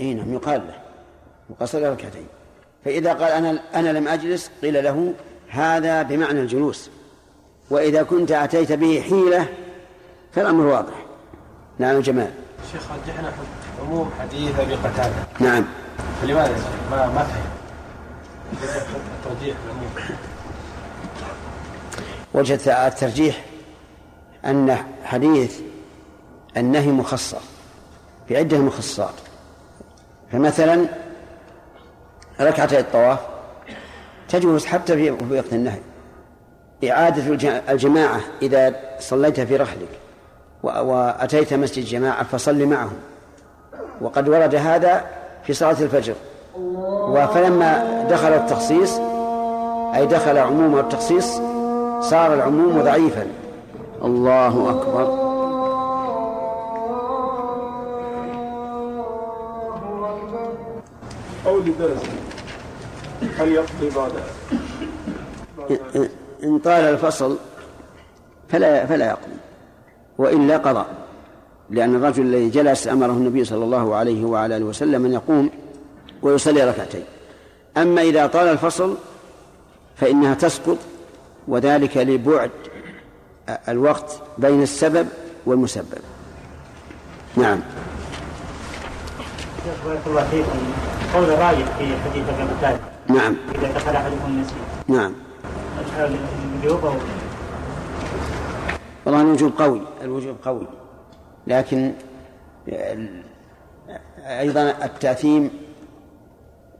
اي نعم يقال له. صلى ركعتين. فإذا قال أنا أنا لم أجلس قيل له هذا بمعنى الجلوس. وإذا كنت أتيت به حيلة فالأمر واضح. نعم جمال شيخ رجحنا عموم حديث أبي قتادة؟ نعم. فلماذا ما ما فهم الترجيح وجه الترجيح أن حديث النهي مخصص في عدة مخصصات. فمثلا ركعتي الطواف تجوز حتى في وقت النهي. إعادة الجماعة إذا صليت في رحلك وأتيت مسجد الجماعة فصل معهم. وقد ورد هذا في صلاة الفجر. فلما دخل التخصيص أي دخل عموم التخصيص صار العموم ضعيفا. الله أكبر. هل يقضي بعد. إن طال الفصل فلا فلا يقضي وإلا قضى. لأن الرجل الذي جلس أمره النبي صلى الله عليه وعلى آله وسلم أن يقوم ويصلي ركعتين. أما إذا طال الفصل فإنها تسقط وذلك لبعد الوقت بين السبب والمسبب. نعم. بارك الله فيكم قول الراجح في حديث أبي نعم. إذا دخل أحدكم المسجد. نعم. الوجوب أو والله الوجوب قوي الوجوب قوي. لكن أيضا التأثيم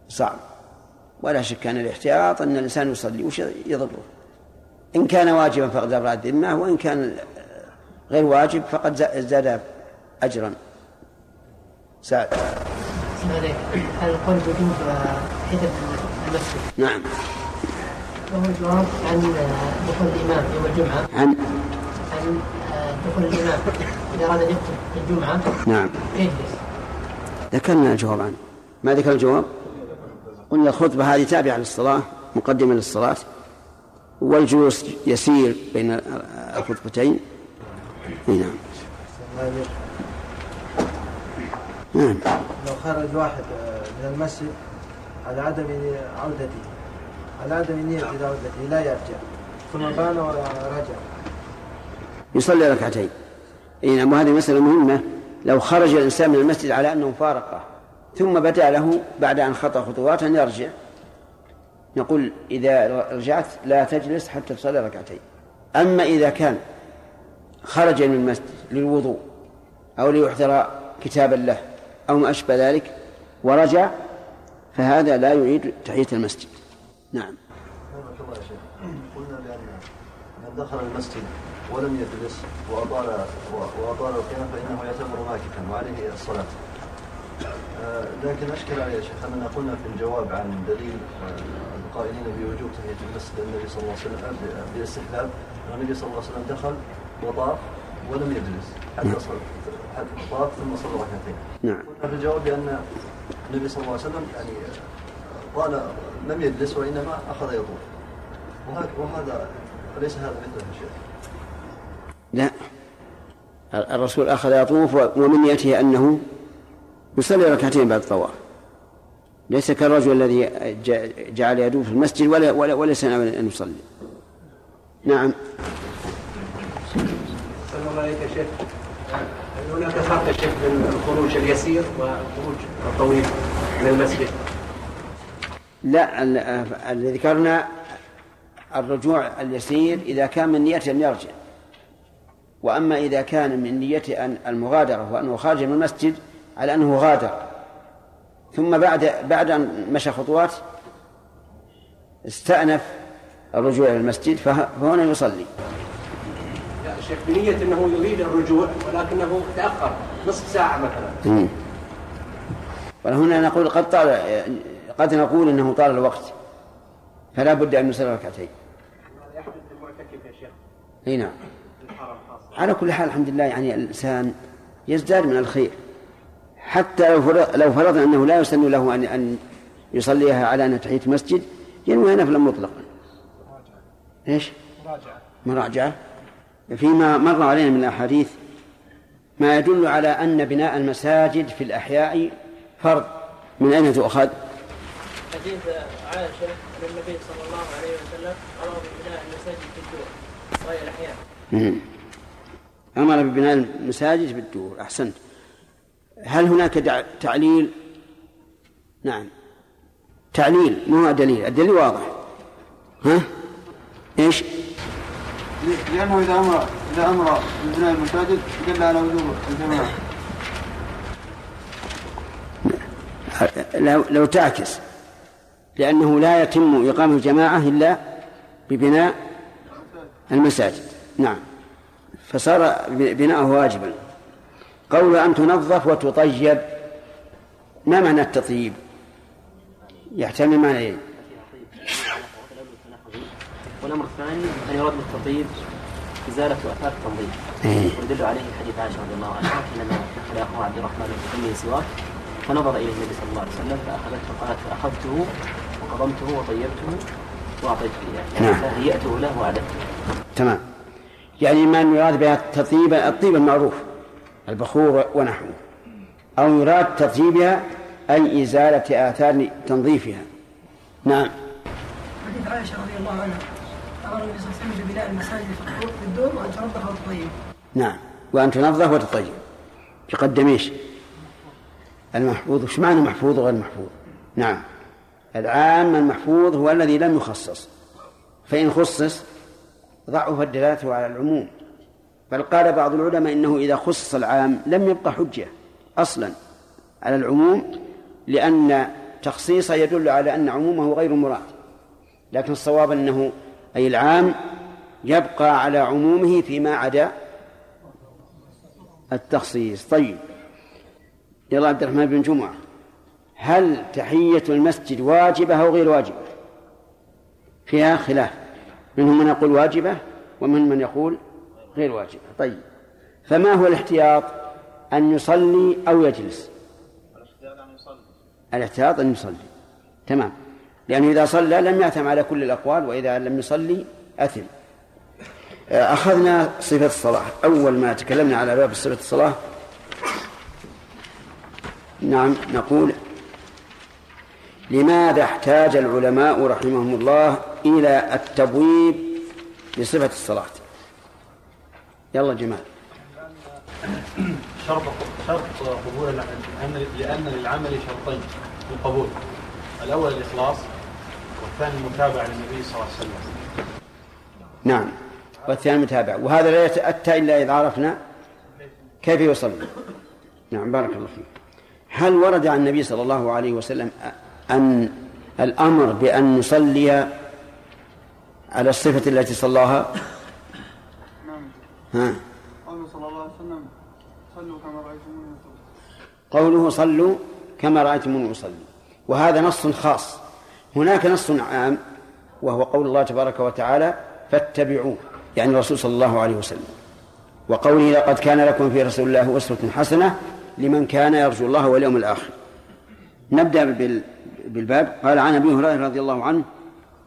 صعب. ولا شك أن الاحتياط أن الإنسان يصلي وش يضره. إن كان واجبا فقد أبرأ الذمة وإن كان غير واجب فقد زاد أجرا. سعد. هل القول بوجوب حدث المسجد. نعم. وهو الجواب عن دخول الإمام يوم الجمعة. عن؟ عن دخول الإمام. إذا أراد أن يخطب الجمعة. نعم. يجلس ذكرنا الجواب عنه ما ذكر الجواب؟ قلنا الخطبة هذه تابعة للصلاة مقدمة للصلاة. والجلوس يسير بين الخطبتين. نعم. نعم. لو خرج واحد من المسجد على عدم عودته على عدم نية عودته لا يرجع. ثم بان ورجع يصلي ركعتين. اي نعم وهذه مسألة مهمة. لو خرج الإنسان من المسجد على أنه فارقه ثم بدأ له بعد أن خطأ خطوات أن يرجع نقول إذا رجعت لا تجلس حتى تصلي ركعتين. أما إذا كان خرج من المسجد للوضوء أو ليحضر كتابا له أو ما أشبه ذلك ورجع فهذا لا يعيد تحية المسجد. نعم. قلنا بأن من دخل المسجد ولم يجلس وأطال وأطال القيام فإنه يعتبر ماكثا وعليه الصلاة. آه، لكن أشكل علي يا شيخ أننا قلنا في الجواب عن دليل آه، القائلين بوجوب تحية المسجد النبي صلى الله عليه وسلم بالاستحباب النبي صلى الله عليه وسلم دخل وطاف ولم يجلس حتى صلى. طاف ثم صلى ركعتين. نعم. قلنا في الجواب بأن النبي صلى الله عليه وسلم يعني قال لم يجلس وإنما أخذ يطوف. وهذا أليس هذا مثل الشيخ؟ لا الرسول أخذ يطوف ومن يأتيه أنه يصلي ركعتين بعد الطواف ليس كالرجل الذي جعل يدوب في المسجد ولا ولا وليس أن يصلي نعم الله عليك يا شيخ هناك فرق شيخ بين الخروج اليسير والخروج الطويل من المسجد. لا الذي ذكرنا الرجوع اليسير إذا كان من نية أن يرجع. وأما إذا كان من نية أن المغادرة وأنه خارج من المسجد على أنه غادر. ثم بعد بعد أن مشى خطوات استأنف الرجوع إلى المسجد فهنا يصلي. يا شيخ بنية أنه يريد الرجوع ولكنه تأخر نصف ساعة مثلا وهنا نقول قد طال قد نقول إنه طال الوقت فلا بد أن نصلي ركعتين. يحدث للمعتكف يا شيخ. إي نعم. على كل حال الحمد لله يعني الإنسان يزداد من الخير. حتى لو لو فرضنا أنه لا يسن له أن أن يصليها على انها تحية مسجد ينوي نفلا مطلقا. إيش؟ مراجعة. مراجعة. فيما مر علينا من الأحاديث ما يدل على أن بناء المساجد في الأحياء فرض. من أين تؤخذ؟ حديث عائشة أن النبي صلى الله عليه وسلم أمر ببناء المساجد في الدور صغير الأحيان مم. أمر ببناء المساجد بالدور أحسنت. هل هناك تعليل؟ نعم. تعليل مو دليل. الدليل واضح. ها؟ إيش؟ لأنه إذا أمر إذا أمر ببناء المساجد دل على وجوب الجماعة. لو, لو تعكس. لأنه لا يتم إقامة الجماعة إلا ببناء المساجد. نعم. فصار بناؤه واجبا. قول أن تنظف وتطيب ما معنى التطيب؟ يحتمل معنيين. والأمر الثاني أن يراد بالتطيب إزالة آثار التنظيف إيه. ويدل عليه حديث عائشة رضي الله عنها حينما دخل اخوه عبد الرحمن بفمه سواك فنظر إليه النبي صلى الله عليه وسلم فأخذته قالت فأخذته وقضمته وطيبته وأعطيته إياه. يعني نعم. فهيأته له واعددته تمام. يعني ما يراد بها التطيب الطيب المعروف البخور ونحوه. أو يراد تطيبها أي إزالة آثار تنظيفها. نعم. حديث عائشة رضي الله عنها. ببناء المساجد في الدور- وأن تنظف وتطيب نعم. وأن تنظف وتطيب. يقدم إيش؟ المحفوظ. وش معنى محفوظ وغير محفوظ؟ نعم. العام المحفوظ هو الذي لم يخصص. فإن خصص ضعف الدلالة على العموم. بل قال بعض العلماء إنه إذا خصص العام لم يبقى حجة أصلا على العموم لأن تخصيصه يدل على أن عمومه غير مراد. لكن الصواب أنه أي العام يبقى على عمومه فيما عدا التخصيص. طيب. يلا عبد الرحمن بن جمعة هل تحية المسجد واجبة أو غير واجبة؟ فيها خلاف. منهم من يقول واجبة ومن من يقول غير واجبة. طيب. فما هو الاحتياط؟ أن يصلي أو يجلس؟ الاحتياط أن يصلي. تمام. لأنه إذا صلى لم يأثم على كل الأقوال وإذا لم يصلي أثم. أخذنا صفة الصلاة. أول ما تكلمنا على باب صفة الصلاة نعم نقول لماذا احتاج العلماء رحمهم الله إلى التبويب بصفة الصلاة؟ يلا جمال. شرط شرط قبول لأن للعمل شرطين للقبول الأول الإخلاص والثاني المتابعة للنبي صلى الله عليه وسلم. نعم. والثاني متابع. وهذا لا يتأتى إلا إذا عرفنا كيف يصلي. نعم بارك الله فيك. هل ورد عن النبي صلى الله عليه وسلم أن الأمر بأن نصلي على الصفة التي صلاها؟ نعم. ها؟ قوله صلى الله عليه وسلم صلوا كما رأيتموني أصلي قوله صلوا كما رأيتموني أصلي. وهذا نص خاص. هناك نص عام وهو قول الله تبارك وتعالى فاتبعوه يعني الرسول صلى الله عليه وسلم. وقوله لقد كان لكم في رسول الله أسوة حسنة لمن كان يرجو الله واليوم الآخر. نبدأ بال- بالباب. قال عن أبي هريرة رضي الله عنه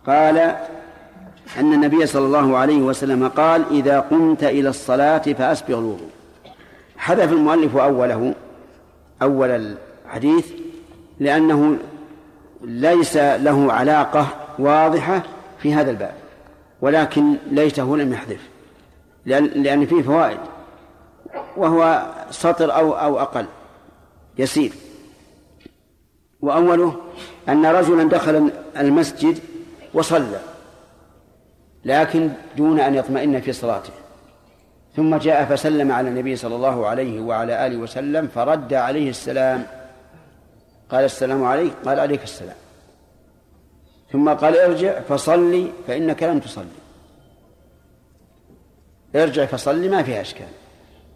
قال أن النبي صلى الله عليه وسلم قال إذا قمت إلى الصلاة فأسبغ الوضوء. حذف المؤلف أوله أول الحديث لأنه ليس له علاقة واضحة في هذا الباب ولكن ليته لم يحذف لأن, لأن فيه فوائد وهو سطر أو أو أقل يسير. وأوله أن رجلا دخل المسجد وصلى لكن دون أن يطمئن في صلاته. ثم جاء فسلم على النبي صلى الله عليه وعلى آله وسلم فرد عليه السلام قال السلام عليك قال عليك السلام. ثم قال ارجع فصلي فإنك لم تصلي. ارجع فصلي ما فيها أشكال.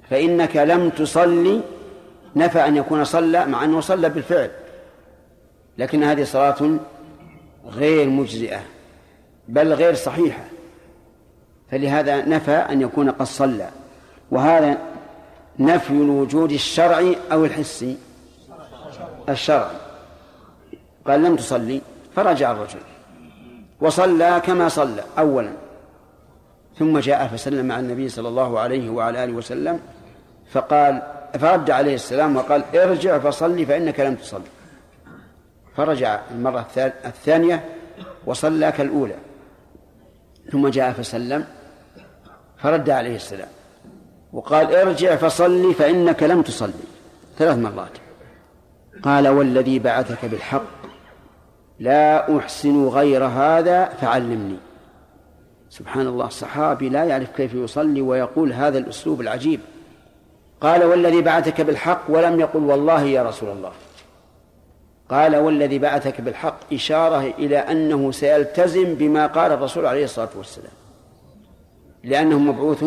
فإنك لم تصلي نفى أن يكون صلى مع أنه صلى بالفعل. لكن هذه صلاة غير مجزئة بل غير صحيحة. فلهذا نفى أن يكون قد صلى. وهذا نفي الوجود الشرعي أو الحسي. الشرعي قال لم تصلي فرجع الرجل. وصلى كما صلى أولا. ثم جاء فسلم مع النبي صلى الله عليه وعلى آله وسلم فقال فرد عليه السلام وقال ارجع فصلي فإنك لم تصلي. فرجع المرة الثانية وصلى كالأولى. ثم جاء فسلم فرد عليه السلام. وقال ارجع فصلي فإنك لم تصلي. ثلاث مرات. قال والذي بعثك بالحق. لا أحسن غير هذا فعلمني. سبحان الله الصحابي لا يعرف كيف يصلي ويقول هذا الأسلوب العجيب. قال والذي بعثك بالحق. ولم يقل والله يا رسول الله. قال والذي بعثك بالحق. إشارة إلى أنه سيلتزم بما قال الرسول عليه الصلاة والسلام. لأنه مبعوث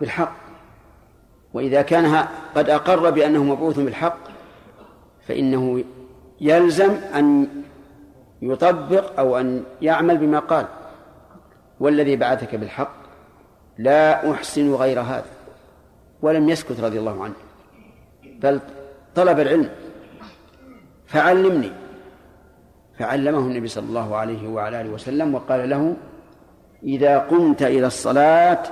بالحق. وإذا كان قد أقر بأنه مبعوث بالحق فإنه يلزم أن يطبق أو أن يعمل بما قال. والذي بعثك بالحق لا أحسن غير هذا. ولم يسكت رضي الله عنه. بل طلب العلم. فعلمني. فعلمه النبي صلى الله عليه وعلى آله وسلم وقال له إذا قمت إلى الصلاة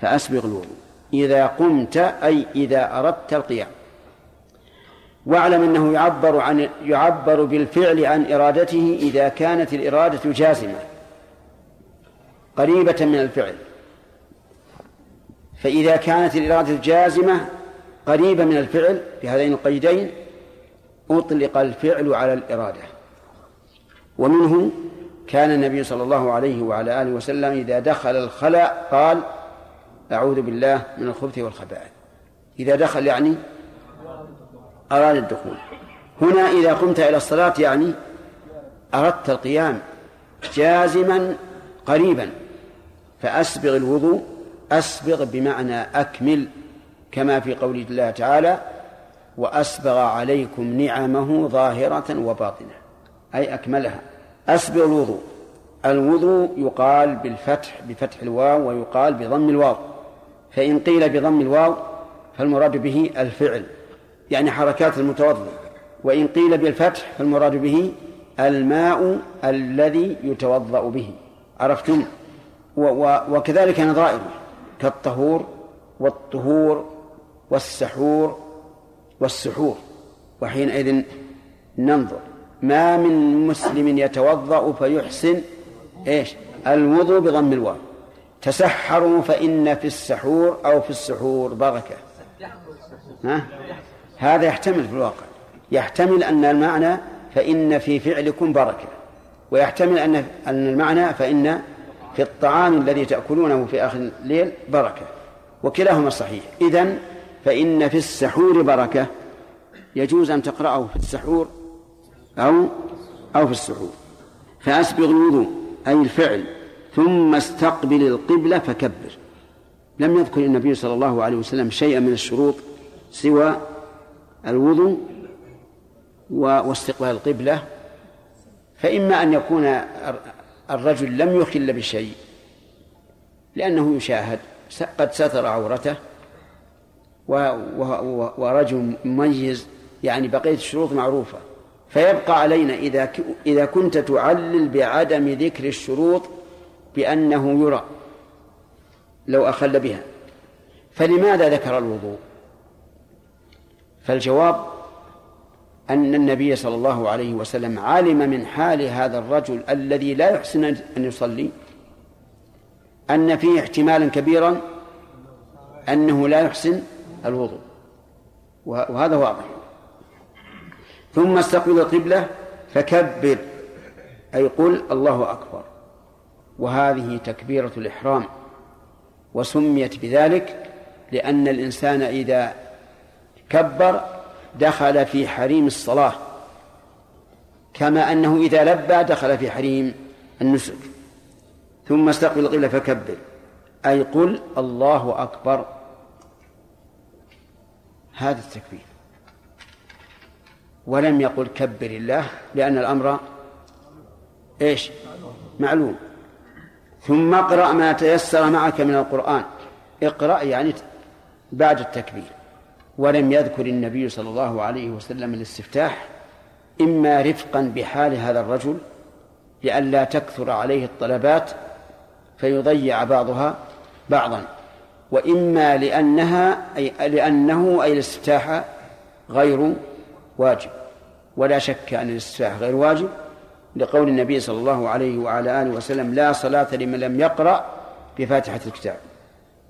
فأسبغ الوضوء. إذا قمت أي إذا أردت القيام. واعلم أنه يعبر عن يعبر بالفعل عن إرادته إذا كانت الإرادة جازمة قريبة من الفعل. فإذا كانت الإرادة جازمة قريبة من الفعل بهذين القيدين أطلق الفعل على الإرادة. ومنه كان النبي صلى الله عليه وعلى آله وسلم إذا دخل الخلاء قال أعوذ بالله من الخبث والخبائث. إذا دخل يعني أراد الدخول. هنا إذا قمت إلى الصلاة يعني أردت القيام جازما قريبا فأسبغ الوضوء أسبغ بمعنى أكمل كما في قول الله تعالى وأسبغ عليكم نعمه ظاهرة وباطنة. أي أكملها. أسبغ الوضوء. الوضوء يقال بالفتح بفتح الواو ويقال بضم الواو. فإن قيل بضم الواو فالمراد به الفعل. يعني حركات المتوضئ. وإن قيل بالفتح فالمراد به الماء الذي يتوضأ به. عرفتم؟ وكذلك نظائره كالطهور والطهور والسحور والسحور. وحينئذ ننظر. ما من مسلم يتوضأ فيحسن إيش؟ الوضوء بضم الواو. تسحروا فإن في السحور أو في السحور. بركة ها؟ هذا يحتمل في الواقع. يحتمل أن المعنى فإن في فعلكم بركة. ويحتمل أن أن المعنى فإن في الطعام الذي تأكلونه في آخر الليل بركة. وكلاهما صحيح. إذن فإن في السحور بركة. يجوز أن تقرأه في السحور أو أو في السحور. فأسبغ الوضوء أي الفعل ثم استقبل القبلة فكبر. لم يذكر النبي صلى الله عليه وسلم شيئا من الشروط سوى الوضوء واستقبال القبلة فإما أن يكون الرجل لم يخل بشيء لأنه يشاهد قد ستر عورته ورجل مميز يعني بقية الشروط معروفة. فيبقى علينا إذا إذا كنت تعلل بعدم ذكر الشروط بأنه يرى لو أخل بها. فلماذا ذكر الوضوء؟ فالجواب أن النبي صلى الله عليه وسلم علم من حال هذا الرجل الذي لا يحسن أن يصلي أن فيه احتمالا كبيرا أنه لا يحسن الوضوء. وهذا واضح. ثم استقبل القبلة فكبر أي قل الله أكبر. وهذه تكبيرة الإحرام وسميت بذلك لأن الإنسان إذا كبر دخل في حريم الصلاة. كما أنه إذا لبى دخل في حريم النسك. ثم استقبل القبلة فكبر. أي قل الله أكبر. هذا التكبير. ولم يقل كبر الله لأن الأمر إيش؟ معلوم. ثم اقرأ ما تيسر معك من القرآن. اقرأ يعني بعد التكبير. ولم يذكر النبي صلى الله عليه وسلم الاستفتاح إما رفقا بحال هذا الرجل لئلا تكثر عليه الطلبات فيضيع بعضها بعضا وإما لأنها أي لأنه أي الاستفتاح غير واجب. ولا شك أن الاستفتاح غير واجب لقول النبي صلى الله عليه وعلى آله وسلم لا صلاة لمن لم يقرأ بفاتحة الكتاب.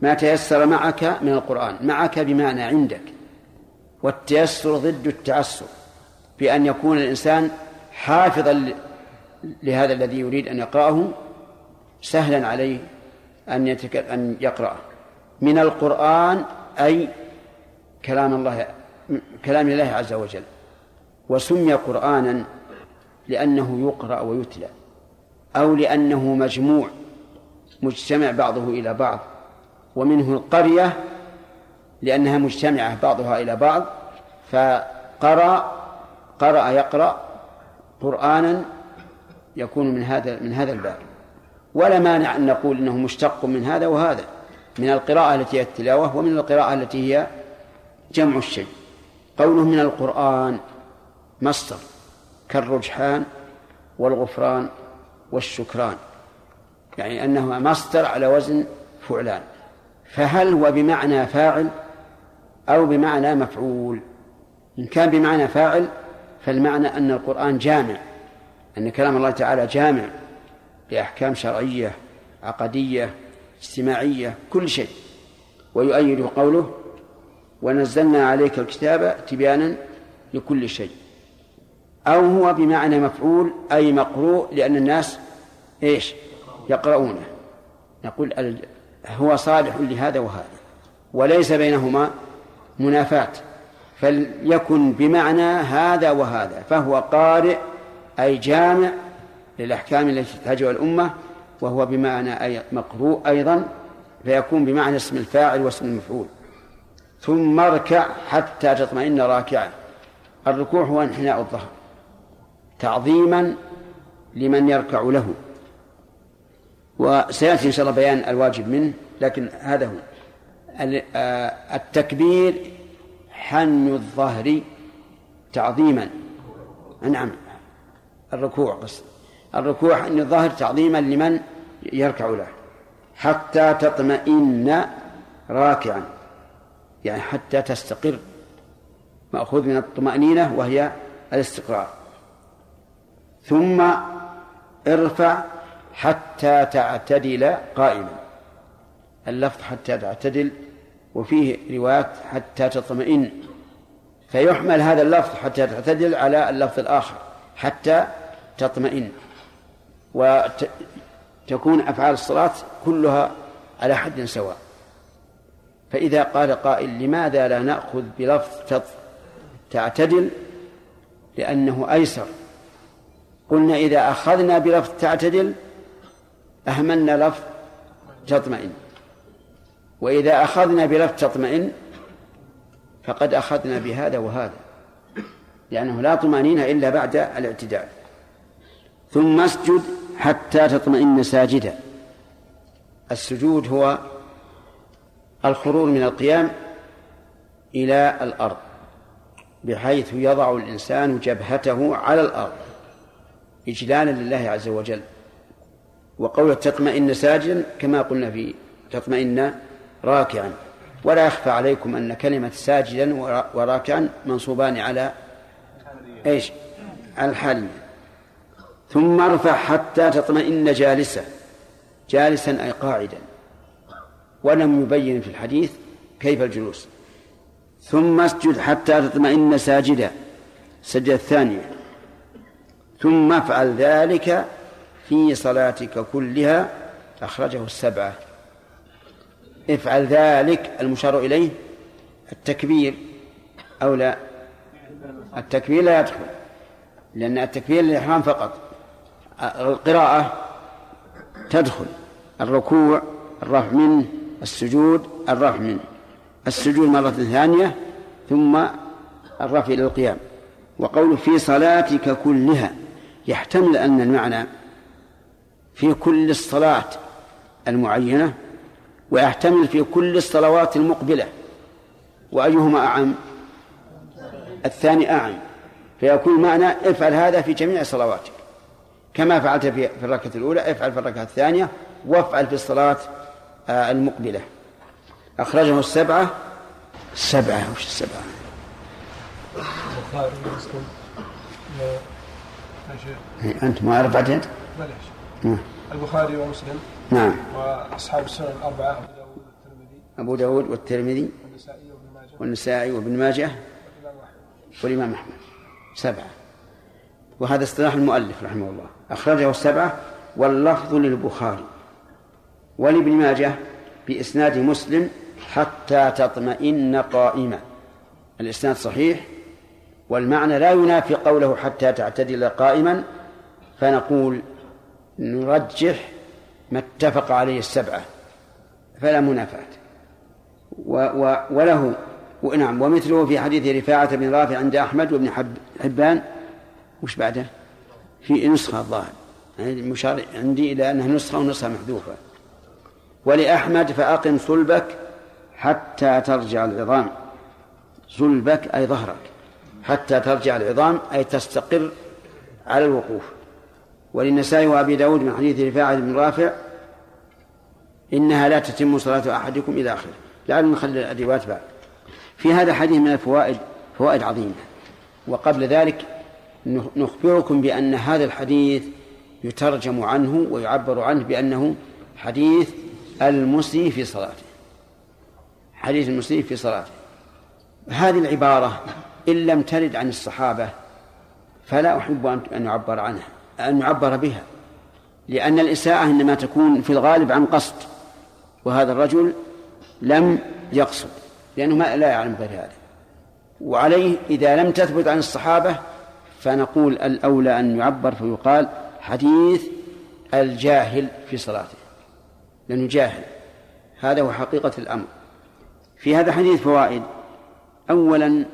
ما تيسر معك من القرآن معك بمعنى عندك. والتيسر ضد التعسر بأن يكون الإنسان حافظا لهذا الذي يريد أن يقرأه سهلا عليه أن أن يقرأه. من القرآن أي كلام الله كلام الله عز وجل. وسمي قرآنا لأنه يقرأ ويتلى أو لأنه مجموع مجتمع بعضه إلى بعض. ومنه القرية لأنها مجتمعة بعضها إلى بعض فقرأ قرأ يقرأ قرآنا يكون من هذا من هذا الباب. ولا مانع أن نقول إنه مشتق من هذا وهذا من القراءة التي هي التلاوة ومن القراءة التي هي جمع الشيء. قوله من القرآن مصدر كالرجحان والغفران والشكران يعني أنه مصدر على وزن فعلان. فهل هو بمعنى فاعل؟ أو بمعنى مفعول. إن كان بمعنى فاعل فالمعنى أن القرآن جامع أن كلام الله تعالى جامع لأحكام شرعية عقدية اجتماعية كل شيء. ويؤيد قوله ونزلنا عليك الكتاب تبيانا لكل شيء. أو هو بمعنى مفعول أي مقروء لأن الناس إيش؟ يقرؤونه. نقول هو صالح لهذا وهذا وليس بينهما منافاة فليكن بمعنى هذا وهذا فهو قارئ أي جامع للأحكام التي تحتاجها الأمة وهو بمعنى أي مقروء أيضا فيكون بمعنى اسم الفاعل واسم المفعول. ثم اركع حتى تطمئن راكعا. الركوع هو انحناء الظهر تعظيما لمن يركع له. وسيأتي إن شاء الله بيان الواجب منه لكن هذا هو. التكبير حن الظهر تعظيما. نعم الركوع قصد الركوع حن الظهر تعظيما لمن يركع له. حتى تطمئن راكعا. يعني حتى تستقر. مأخوذ من الطمأنينة وهي الاستقرار. ثم ارفع حتى تعتدل قائما. اللفظ حتى تعتدل وفيه روايات حتى تطمئن. فيحمل هذا اللفظ حتى تعتدل على اللفظ الآخر حتى تطمئن. وتكون أفعال الصلاة كلها على حد سواء. فإذا قال قائل لماذا لا نأخذ بلفظ تعتدل؟ لأنه أيسر. قلنا إذا أخذنا بلفظ تعتدل أهملنا لفظ تطمئن. وإذا أخذنا بلفظ تطمئن فقد أخذنا بهذا وهذا لأنه لا طمأنينة إلا بعد الاعتدال. ثم اسجد حتى تطمئن ساجدا. السجود هو الخروج من القيام إلى الأرض بحيث يضع الإنسان جبهته على الأرض إجلالا لله عز وجل. وقول تطمئن ساجدا كما قلنا في تطمئن راكعا. ولا يخفى عليكم أن كلمة ساجدا وراكعا منصوبان على إيش؟ على الحالية ثم ارفع حتى تطمئن جالسا جالسا أي قاعدا. ولم يبين في الحديث كيف الجلوس. ثم اسجد حتى تطمئن ساجدا السجدة الثانية. ثم افعل ذلك في صلاتك كلها. أخرجه السبعة. افعل ذلك المشار إليه التكبير أو لا؟ التكبير لا يدخل لأن التكبير للإحرام فقط. القراءة تدخل الركوع الرفع منه السجود الرفع منه السجود مرة ثانية ثم الرفع إلى القيام. وقول في صلاتك كلها يحتمل أن المعنى في كل الصلاة المعينة ويحتمل في كل الصلوات المقبلة. وأيهما أعم؟ الثاني أعم. فيكون معنى افعل هذا في جميع صلواتك. كما فعلت في الركعة الأولى افعل في الركعة الثانية وافعل في الصلاة آه، المقبلة. أخرجه السبعة. السبعة وش السبعة؟ إيه، أنت ما أعرف عدد؟ بلاش. نعم. البخاري ومسلم. نعم. وأصحاب السنن الأربعة أبو ابو داود والترمذي. داود والترمذي والنسائي وابن ماجه. والنسائي وابن ماجه والإمام أحمد. سبعة. وهذا اصطلاح المؤلف رحمه الله. أخرجه السبعة واللفظ للبخاري. ولابن ماجه بإسناد مسلم حتى تطمئن قائما الإسناد صحيح والمعنى لا ينافي قوله حتى تعتدل قائما فنقول نرجح ما اتفق عليه السبعة فلا منافاة. و وله نعم ومثله في حديث رفاعة بن رافع عند أحمد وابن حب حبان. وش بعده؟ في نسخة الظاهر. يعني المشار عندي إلى أنها نسخة ونسخة محذوفة. ولأحمد فأقم صلبك حتى ترجع العظام. صلبك أي ظهرك. حتى ترجع العظام أي تستقر على الوقوف. وللنسائي وأبي داود من حديث رفاعة بن رافع إنها لا تتم صلاة أحدكم إلى آخره. لعل نخلي الأدوات بعد. في هذا الحديث من الفوائد فوائد عظيمة. وقبل ذلك نخبركم بأن هذا الحديث يترجم عنه ويعبر عنه بأنه حديث المسيء في صلاته. حديث المسيء في صلاته. هذه العبارة إن لم ترد عن الصحابة فلا أحب أن يعبر عنها. أن يعبر بها لأن الإساءة إنما تكون في الغالب عن قصد وهذا الرجل لم يقصد لأنه ما لا يعلم غير هذا. وعليه إذا لم تثبت عن الصحابة فنقول الأولى أن يعبر فيقال حديث الجاهل في صلاته لأنه جاهل. هذا هو حقيقة الأمر. في هذا الحديث فوائد. أولا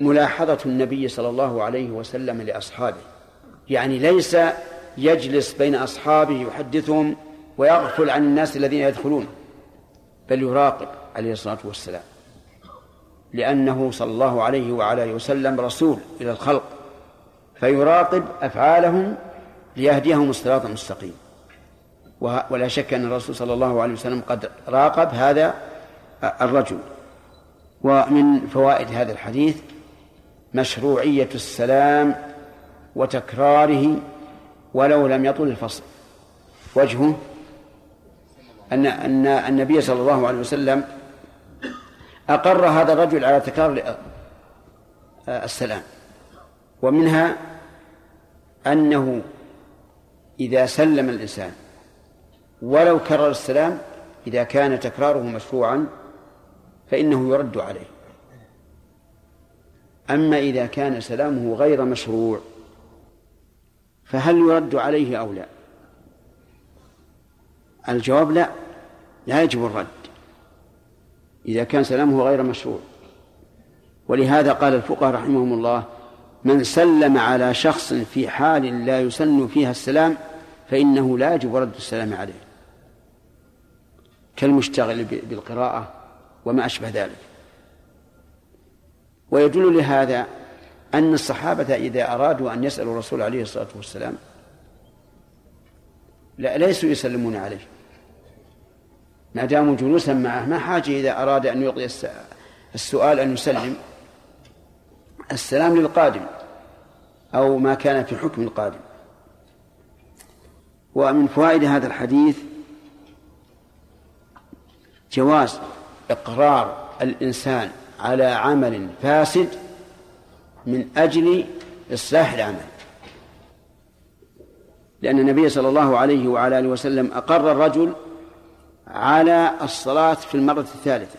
ملاحظة النبي صلى الله عليه وسلم لأصحابه. يعني ليس يجلس بين أصحابه يحدثهم ويغفل عن الناس الذين يدخلون بل يراقب عليه الصلاة والسلام. لأنه صلى الله عليه وعلى آله وسلم رسول إلى الخلق فيراقب أفعالهم ليهديهم الصراط المستقيم. ولا شك أن الرسول صلى الله عليه وسلم قد راقب هذا الرجل. ومن فوائد هذا الحديث مشروعية السلام وتكراره ولو لم يطل الفصل. وجهه أن أن النبي صلى الله عليه وسلم أقر هذا الرجل على تكرار السلام. ومنها أنه إذا سلم الإنسان ولو كرر السلام إذا كان تكراره مشروعا فإنه يرد عليه. أما إذا كان سلامه غير مشروع فهل يرد عليه أو لا؟ الجواب لا لا يجب الرد. إذا كان سلامه غير مشروع. ولهذا قال الفقهاء رحمهم الله من سلم على شخص في حال لا يسن فيها السلام فإنه لا يجب رد السلام عليه. كالمشتغل بالقراءة وما أشبه ذلك. ويدل لهذا أن الصحابة إذا أرادوا أن يسألوا الرسول عليه الصلاة والسلام لا ليسوا يسلمون عليه. ما داموا جلوسا معه ما حاجة إذا أراد أن يعطي السؤال أن يسلم. السلام للقادم أو ما كان في حكم القادم. ومن فوائد هذا الحديث جواز إقرار الإنسان على عمل فاسد من أجل إصلاح العمل لأن النبي صلى الله عليه وعلى آله وسلم أقر الرجل على الصلاة في المرة الثالثة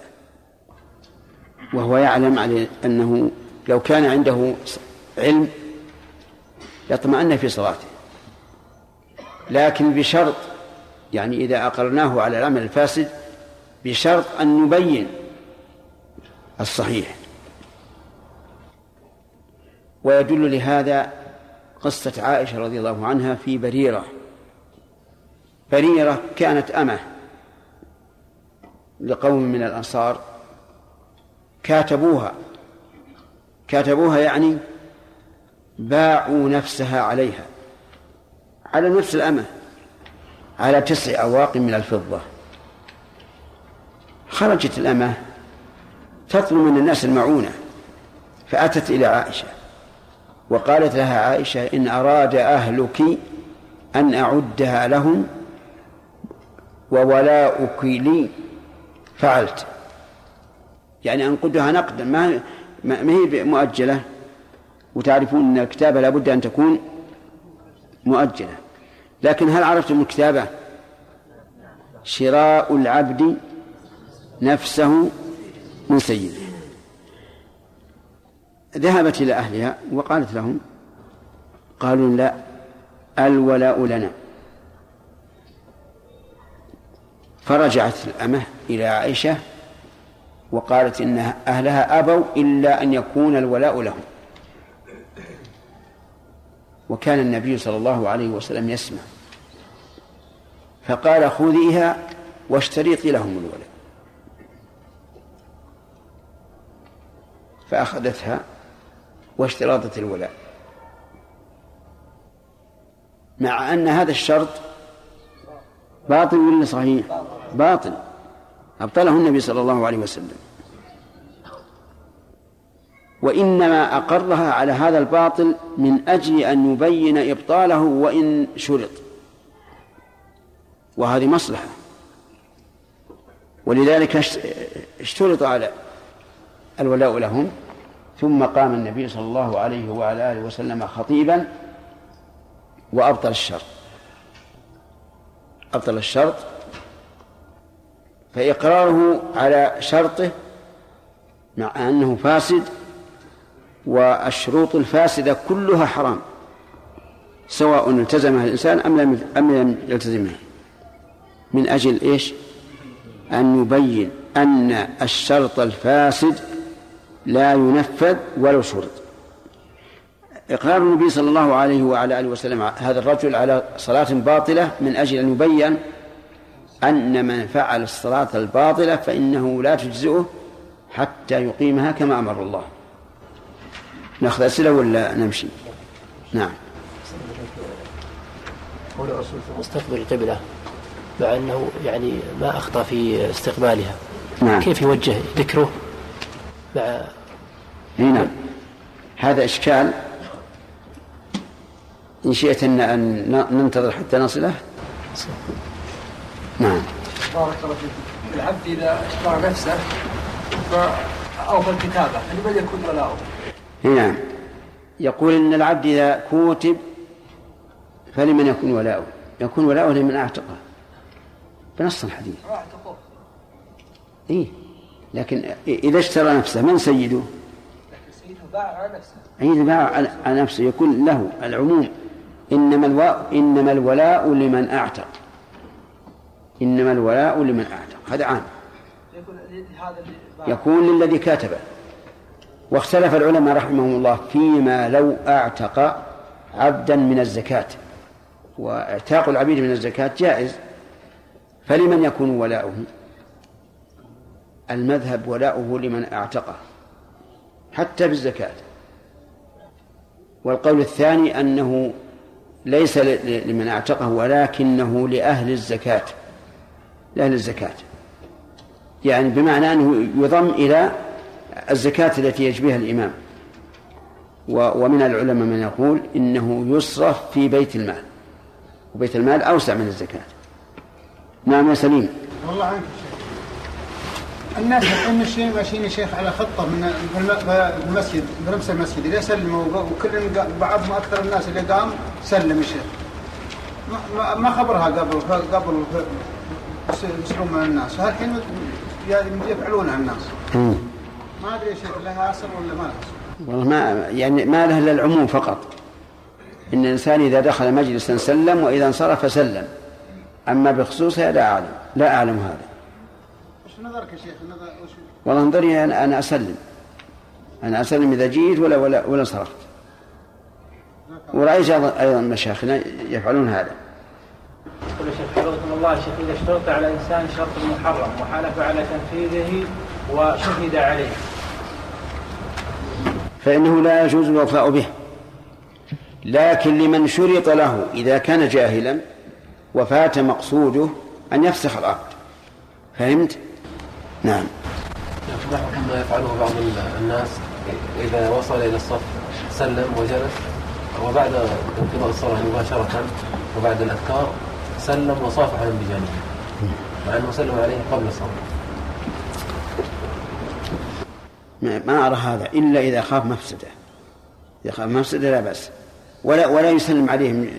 وهو يعلم أنه لو كان عنده علم يطمئن في صلاته. لكن بشرط يعني إذا أقرناه على العمل الفاسد بشرط أن نبين الصحيح. ويدل لهذا قصة عائشة رضي الله عنها في بريرة. بريرة كانت أمة لقوم من الأنصار كاتبوها. كاتبوها يعني باعوا نفسها عليها. على نفس الأمة. على تسع أواق من الفضة. خرجت الأمة تطلب من الناس المعونة فأتت إلى عائشة. وقالت لها عائشة إن أراد أهلك أن أعدها لهم وولاؤك لي. فعلت. يعني أنقدها نقدا. ما ما هي مؤجلة؟ وتعرفون أن الكتابة لابد أن تكون مؤجلة. لكن هل عرفتم الكتابة؟ شراء العبد نفسه من سيده. ذهبت إلى أهلها وقالت لهم قالوا لا الولاء لنا. فرجعت الأمة إلى عائشة وقالت إن أهلها أبوا إلا أن يكون الولاء لهم. وكان النبي صلى الله عليه وسلم يسمع. فقال خذيها واشترطي لهم الولاء. فأخذتها واشتراطت الولاء. مع أن هذا الشرط باطل ولا صحيح؟ باطل. أبطله النبي صلى الله عليه وسلم. وإنما أقرها على هذا الباطل من أجل أن يبين إبطاله وإن شرط. وهذه مصلحة. ولذلك اشترط على الولاء لهم ثم قام النبي صلى الله عليه وعلى آله وسلم خطيبا وأبطل الشرط أبطل الشرط فإقراره على شرطه مع أنه فاسد والشروط الفاسدة كلها حرام سواء التزمها الإنسان أم لم أم لم يلتزمها من أجل إيش؟ أن يبين أن الشرط الفاسد لا ينفذ ولو شرط إقرار النبي صلى الله عليه وعلى آله وسلم هذا الرجل على صلاة باطلة من أجل أن يبين أن من فعل الصلاة الباطلة فإنه لا تجزئه حتى يقيمها كما أمر الله. نأخذ أسئلة ولا نمشي؟ نعم. قول الرسول مستقبل القبلة مع أنه يعني ما أخطأ في استقبالها. نعم. كيف يوجه ذكره؟ مع نعم. هذا إشكال. إن شئت أن ننتظر حتى نصله. نعم. بارك الله فيك. العبد إذا اشترى نفسه أو في الكتابه لمن يكون ولاؤه؟ نعم. يقول إن العبد إذا كوتب فلمن يكون ولاؤه؟ يكون ولاؤه لمن أعتقه. بنص الحديث. إيه. لكن إذا اشترى نفسه من سيده؟ سيده باع على نفسه إذا باع على نفسه يكون له العموم إنما الولاء إنما الولاء لمن أعتق. إنما الولاء لمن أعتق. هذا عام. يكون للذي كاتبه. واختلف العلماء رحمهم الله فيما لو أعتق عبدا من الزكاة. واعتاق العبيد من الزكاة جائز. فلمن يكون ولاؤه؟ المذهب ولاؤه لمن أعتقه حتى بالزكاة. والقول الثاني أنه ليس لمن أعتقه ولكنه لأهل الزكاة لأهل الزكاة. يعني بمعنى أنه يضم إلى الزكاة التي يجبيها الإمام. ومن العلماء من يقول إنه يصرف في بيت المال وبيت المال أوسع من الزكاة. نعم يا سليم. والله عنك الناس الحين ماشيين ماشيين يا شيخ على خطة من الم- المسجد بنفس المسجد. إذا سلموا وكل بعضهم أكثر الناس اللي قام سلم يا شيخ. ما- خبرها قبل قبل يسلمون من الناس الحين يفعلونها الناس. ما أدري يا شيخ لها أثر ولا ما لها أثر؟ والله ما يعني ما له إلا العموم فقط. إن الإنسان إذا دخل مجلسا سلم وإذا انصرف سلم. أما بخصوصها لا أعلم. لا أعلم هذا. نظرك يا شيخ نظر وش؟ والله انظري أنا أنا أسلم. أنا أسلم إذا جيت ولا ولا ولا انصرفت ورأيت أيضا أيضا مشايخنا يفعلون هذا. يقول الشيخ حفظكم الله الشيخ إذا اشترط على إنسان شرط محرم وحلف على تنفيذه وشهد عليه. فإنه لا يجوز الوفاء به. لكن لمن شرط له إذا كان جاهلا وفات مقصوده أن يفسخ العقد. فهمت؟ نعم. حكم ما يفعله بعض الناس إذا وصل إلى الصف سلم وجلس وبعد انقضاء الصلاة مباشرة وبعد الأذكار سلم وصافح من بجانبه مع أنه سلم عليه قبل الصلاة. ما أرى هذا إلا إذا خاف مفسدة. إذا خاف مفسدة لا بأس. ولا ولا يسلم عليه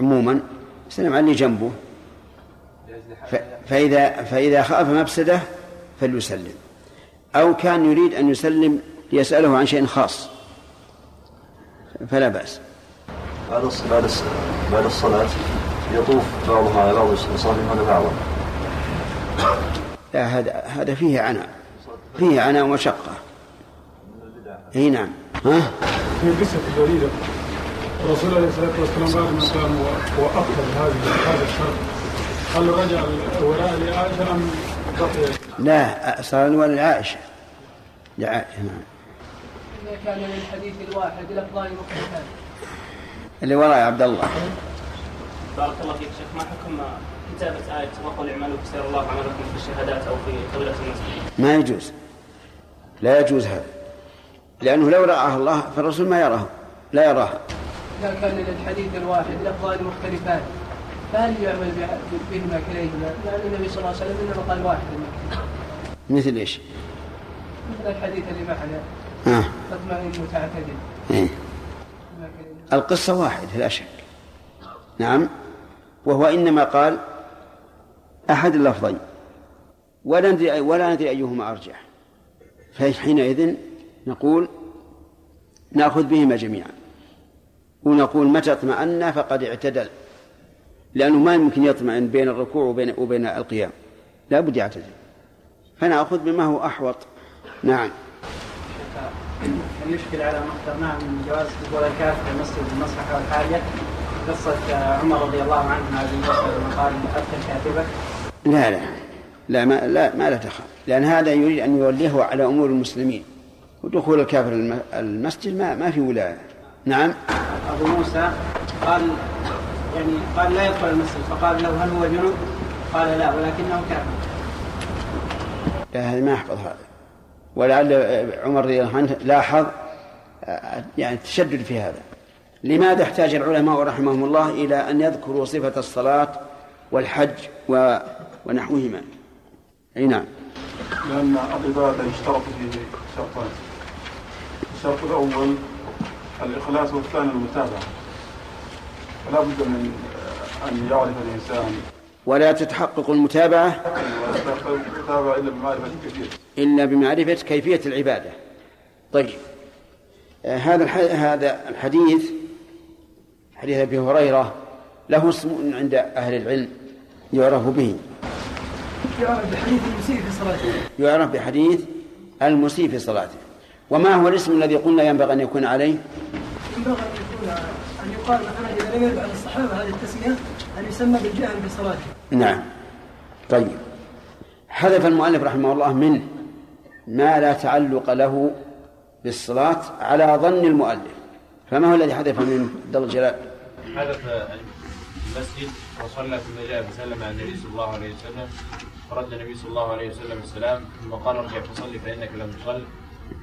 عموما يسلم عليه جنبه. فإذا فإذا خاف مفسدة فليسلم. أو كان يريد أن يسلم ليسأله عن شيء خاص. فلا بأس. بعد بعد بعد الصلاة يطوف بعضهم على بعض يصافحون بعضا لا هذا هذا فيه عناء. فيه عناء ومشقة أي نعم. ها؟ في قصة جديدة الرسول عليه الصلاة والسلام بعد ما كان وأكل هذه هذا الشرط. هل رجع الولاء لعائشة أم؟ لا صار الولاء لعائشة لعائشة نعم. إذا كان للحديث الواحد لفظان مختلفان اللي وراء عبد الله. بارك الله فيك شيخ. ما حكم كتابة آية وقل اعملوا فسير الله عملكم في الشهادات أو في قبلة المسجد؟ ما يجوز. لا يجوز هذا. لأنه لو رآه الله فالرسول ما يراه لا يراها إذا كان للحديث الواحد لفظان مختلفان فهل يعمل بهما كليهما؟ لأن النبي صلى الله عليه وسلم إنما قال واحد مثل إيش؟ مثل الحديث اللي معنا. آه. تطمئن وتعتدل إيه. القصة واحدة لا شك. نعم. وهو إنما قال أحد اللفظين. ولا ندري ولا ندري أيهما أرجح. فحينئذ نقول نأخذ بهما جميعا. ونقول متى اطمأن فقد اعتدل. لأنه ما يمكن يطمئن بين الركوع وبين وبين القيام. لا بد يعتدل فنأخذ بما هو أحوط. نعم. هل يشكل على ما اخترناه من جواز دخول الكافر المسجد بالمصلحة والحاجة قصة عمر رضي الله عنه هذه المسألة لما قال كاتبك لا لا. لا ما لا ما لا تخاف. لأن هذا يريد أن يوليه على أمور المسلمين. ودخول الكافر المسجد ما ما في ولاية. نعم. أبو موسى قال يعني قال لا يدخل المسجد فقال له هل هو جنوب؟ قال لا ولكنه كافر. لا هذا ما يحفظ هذا ولعل عمر رضي الله عنه لاحظ يعني تشدد في هذا. لماذا احتاج العلماء رحمهم الله إلى أن يذكروا صفة الصلاة والحج و... ونحوهما؟ أي نعم. لأن العبادة يشترط فيه شرطان. الشرط الأول الإخلاص والثاني المتابعة. فلا بد من أن يعرف الإنسان. ولا تتحقق المتابعة. المتابعة إلا بمعرفة كيفية إلا بمعرفة كيفية العبادة. طيب آه هذا هذا الحديث حديث أبي هريرة له اسم عند أهل العلم يعرف به. يعرف بحديث المسيء في صلاته. يعرف بحديث المسيء في صلاته. وما هو الاسم الذي قلنا ينبغي أن يكون عليه؟ ينبغي أن يكون أن يقال لم عن الصحابة هذه التسمية أن يسمى بالجهل بصلاته. نعم. طيب. حذف المؤلف رحمه الله منه ما لا تعلق له بالصلاة على ظن المؤلف. فما هو الذي حذف منه عبد الجلال؟ حذف المسجد وصلى ثم جاء فسلم على النبي صلى الله عليه وسلم. فرد النبي صلى الله عليه وسلم السلام ثم قال ارجع فصلي فإنك لم تصل.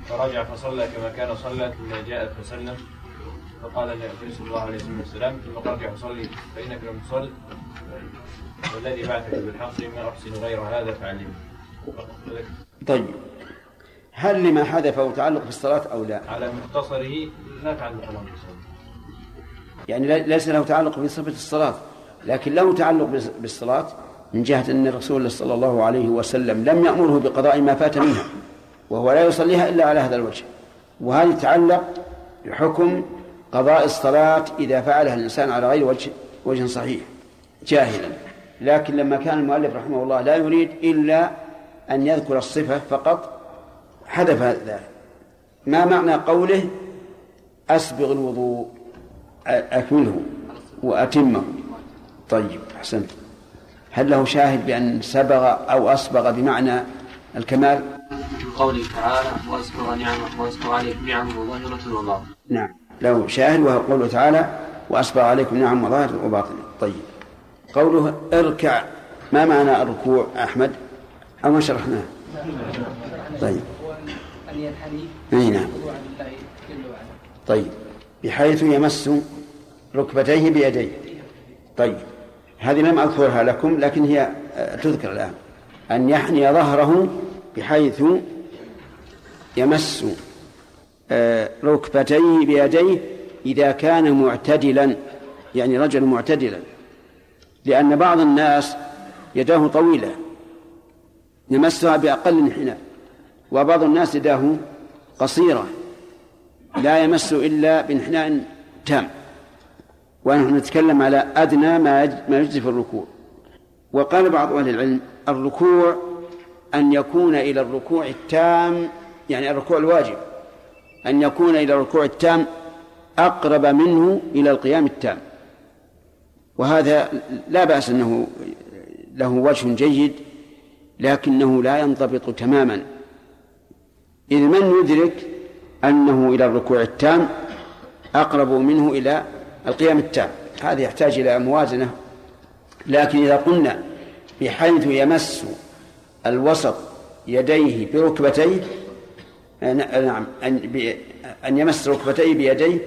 فرجع فصلى كما كان صلى ثم جاء فسلم. فقال النبي صلى الله عليه وسلم ثم قال ارجع فصلي فإنك لم تصل. والذي بعثك بالحق ما أحسن غير هذا فعلمني طيب. هل لما حذفه تعلق بالصلاة أو لا؟ على مختصره لا تعلق له يعني ليس له تعلق بصفة الصلاة لكن له تعلق بالصلاة من جهة أن الرسول صلى الله عليه وسلم لم يأمره بقضاء ما فات منها وهو لا يصليها إلا على هذا الوجه. وهذه تتعلق بحكم قضاء الصلاة إذا فعلها الإنسان على غير وجه وجه صحيح جاهلا. لكن لما كان المؤلف رحمه الله لا يريد إلا أن يذكر الصفة فقط حذف ذلك. ما معنى قوله أسبغ الوضوء؟ أكمله وأتمه. طيب أحسنت. هل له شاهد بأن سبغ أو أسبغ بمعنى الكمال؟ من قوله تعالى وأسبغ نعمه وأسبغ عليكم نعمة ظاهرة وباطنة. نعم. له شاهد وهو قوله تعالى وأسبغ عليكم نعم وظاهرة وباطنة طيب. قوله اركع. ما معنى الركوع أحمد؟ أو ما شرحناه؟ طيب. أي نعم. طيب. بحيث يمس ركبتيه بيديه. طيب. هذه لم أذكرها لكم لكن هي آه، تذكر الآن. أن يحني ظهره بحيث يمس ركبتيه بيديه إذا كان معتدلا يعني رجل معتدلا. لأن بعض الناس يداه طويلة يمسها بأقل انحناء وبعض الناس يداه قصيرة لا يمس إلا بانحناء تام. ونحن نتكلم على أدنى ما ما يجزي في الركوع. وقال بعض أهل العلم الركوع أن يكون إلى الركوع التام يعني الركوع الواجب. أن يكون إلى الركوع التام أقرب منه إلى القيام التام. وهذا لا بأس أنه له وجه جيد لكنه لا ينضبط تماما. إذ من يدرك أنه إلى الركوع التام أقرب منه إلى القيام التام؟ هذا يحتاج إلى موازنة. لكن إذا قلنا بحيث يمس الوسط يديه بركبتيه نعم أن, أن يمس ركبتيه بيديه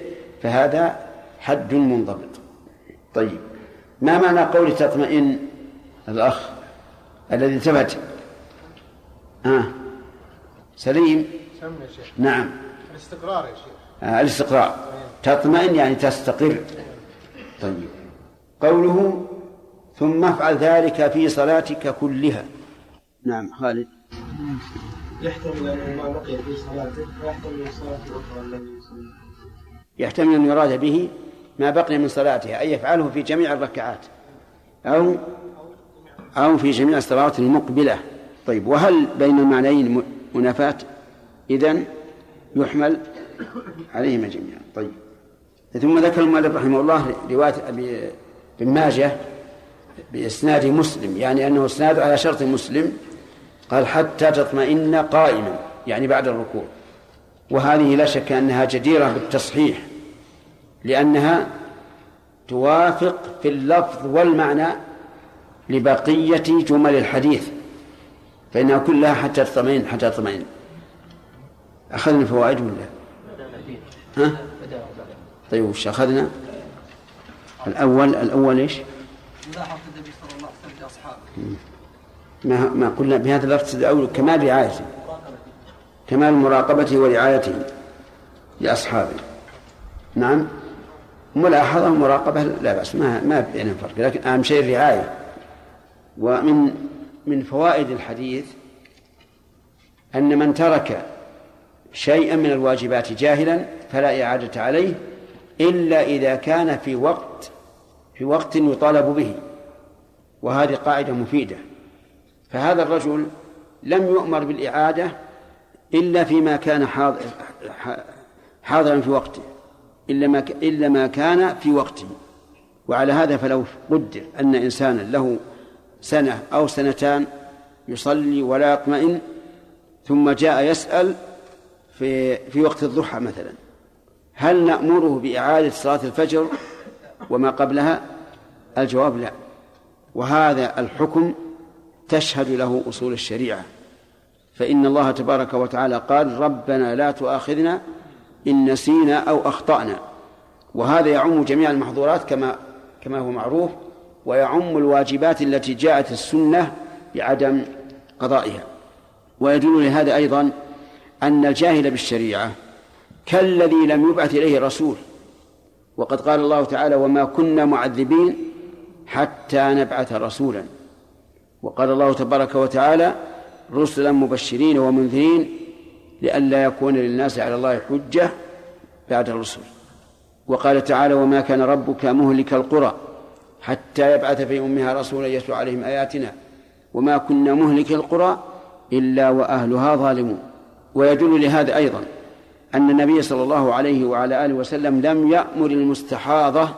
فهذا حد منضبط. طيب ما معنى قول تطمئن؟ الأخ الذي ثبت. آه. سليم؟ نعم. الاستقرار يا شيخ. آه الاستقرار. تطمئن يعني تستقر. طيب. قوله ثم افعل ذلك في صلاتك كلها. نعم خالد. يحتمل أن صلاته يراد به ما بقي من صلاتها أي يفعله في جميع الركعات أو أو في جميع الصلوات المقبلة. طيب وهل بين المعنيين منافاة إذن يحمل عليهما جميعا. طيب. ثم ذكر المؤلف رحمه الله رواية أبي بن ماجه بإسناد مسلم يعني أنه إسناد على شرط مسلم قال حتى تطمئن قائما يعني بعد الركوع وهذه لا شك أنها جديرة بالتصحيح لأنها توافق في اللفظ والمعنى لبقية جمل الحديث فإنها كلها حتى تطمئن حتى تطمئن أخذنا الفوائد ولا؟ ها؟ طيب وش أخذنا؟ الأول الأول إيش؟ ملاحظة النبي صلى الله عليه وسلم لأصحابه ما ما قلنا بهذا اللفظ الأول كمال رعايته كمال مراقبته ورعايته لأصحابه. نعم؟ ملاحظة ومراقبة لا بأس ما ما بينهم فرق لكن أهم شيء الرعاية. ومن من فوائد الحديث أن من ترك شيئا من الواجبات جاهلا فلا إعادة عليه إلا إذا كان في وقت في وقت يطالب به. وهذه قاعدة مفيدة. فهذا الرجل لم يؤمر بالإعادة إلا فيما كان حاضرا في وقته إلا ما إلا ما كان في وقته. وعلى هذا فلو قدر أن إنسانا له سنة أو سنتان يصلي ولا يطمئن ثم جاء يسأل في في وقت الضحى مثلا هل نأمره بإعادة صلاة الفجر وما قبلها؟ الجواب لا. وهذا الحكم تشهد له أصول الشريعة. فإن الله تبارك وتعالى قال ربنا لا تؤاخذنا إن نسينا أو أخطأنا وهذا يعم جميع المحظورات كما كما هو معروف ويعم الواجبات التي جاءت السنة بعدم قضائها. ويدل لهذا أيضا أن الجاهل بالشريعة كالذي لم يبعث إليه رسول وقد قال الله تعالى وما كنا معذبين حتى نبعث رسولا وقال الله تبارك وتعالى رسلا مبشرين ومنذرين لئلا يكون للناس على الله حجة بعد الرسل. وقال تعالى وما كان ربك مهلك القرى حتى يبعث في أمها رسولا يتلو عليهم آياتنا. وما كنا مهلك القرى إلا وأهلها ظالمون. ويدل لهذا أيضا أن النبي صلى الله عليه وعلى آله وسلم لم يأمر المستحاضة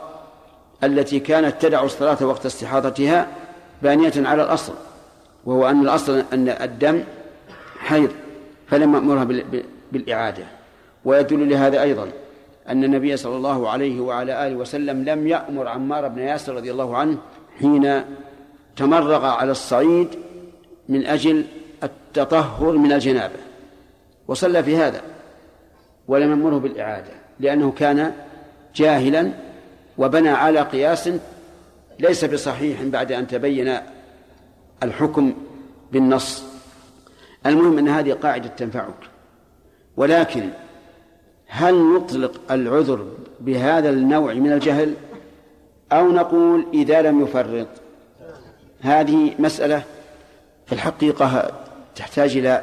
التي كانت تدع الصلاة وقت استحاضتها بانية على الأصل وهو أن الأصل أن الدم حيض فلم يأمرها بالإعادة. ويدل لهذا أيضا أن النبي صلى الله عليه وعلى آله وسلم لم يأمر عمار بن ياسر رضي الله عنه حين تمرغ على الصعيد من أجل التطهر من الجنابة. وصلى في هذا ولم يأمره بالإعادة لأنه كان جاهلا وبنى على قياس ليس بصحيح بعد أن تبين الحكم بالنص. المهم أن هذه قاعدة تنفعك. ولكن هل نطلق العذر بهذا النوع من الجهل؟ أو نقول إذا لم يفرط؟ هذه مسألة في الحقيقة تحتاج إلى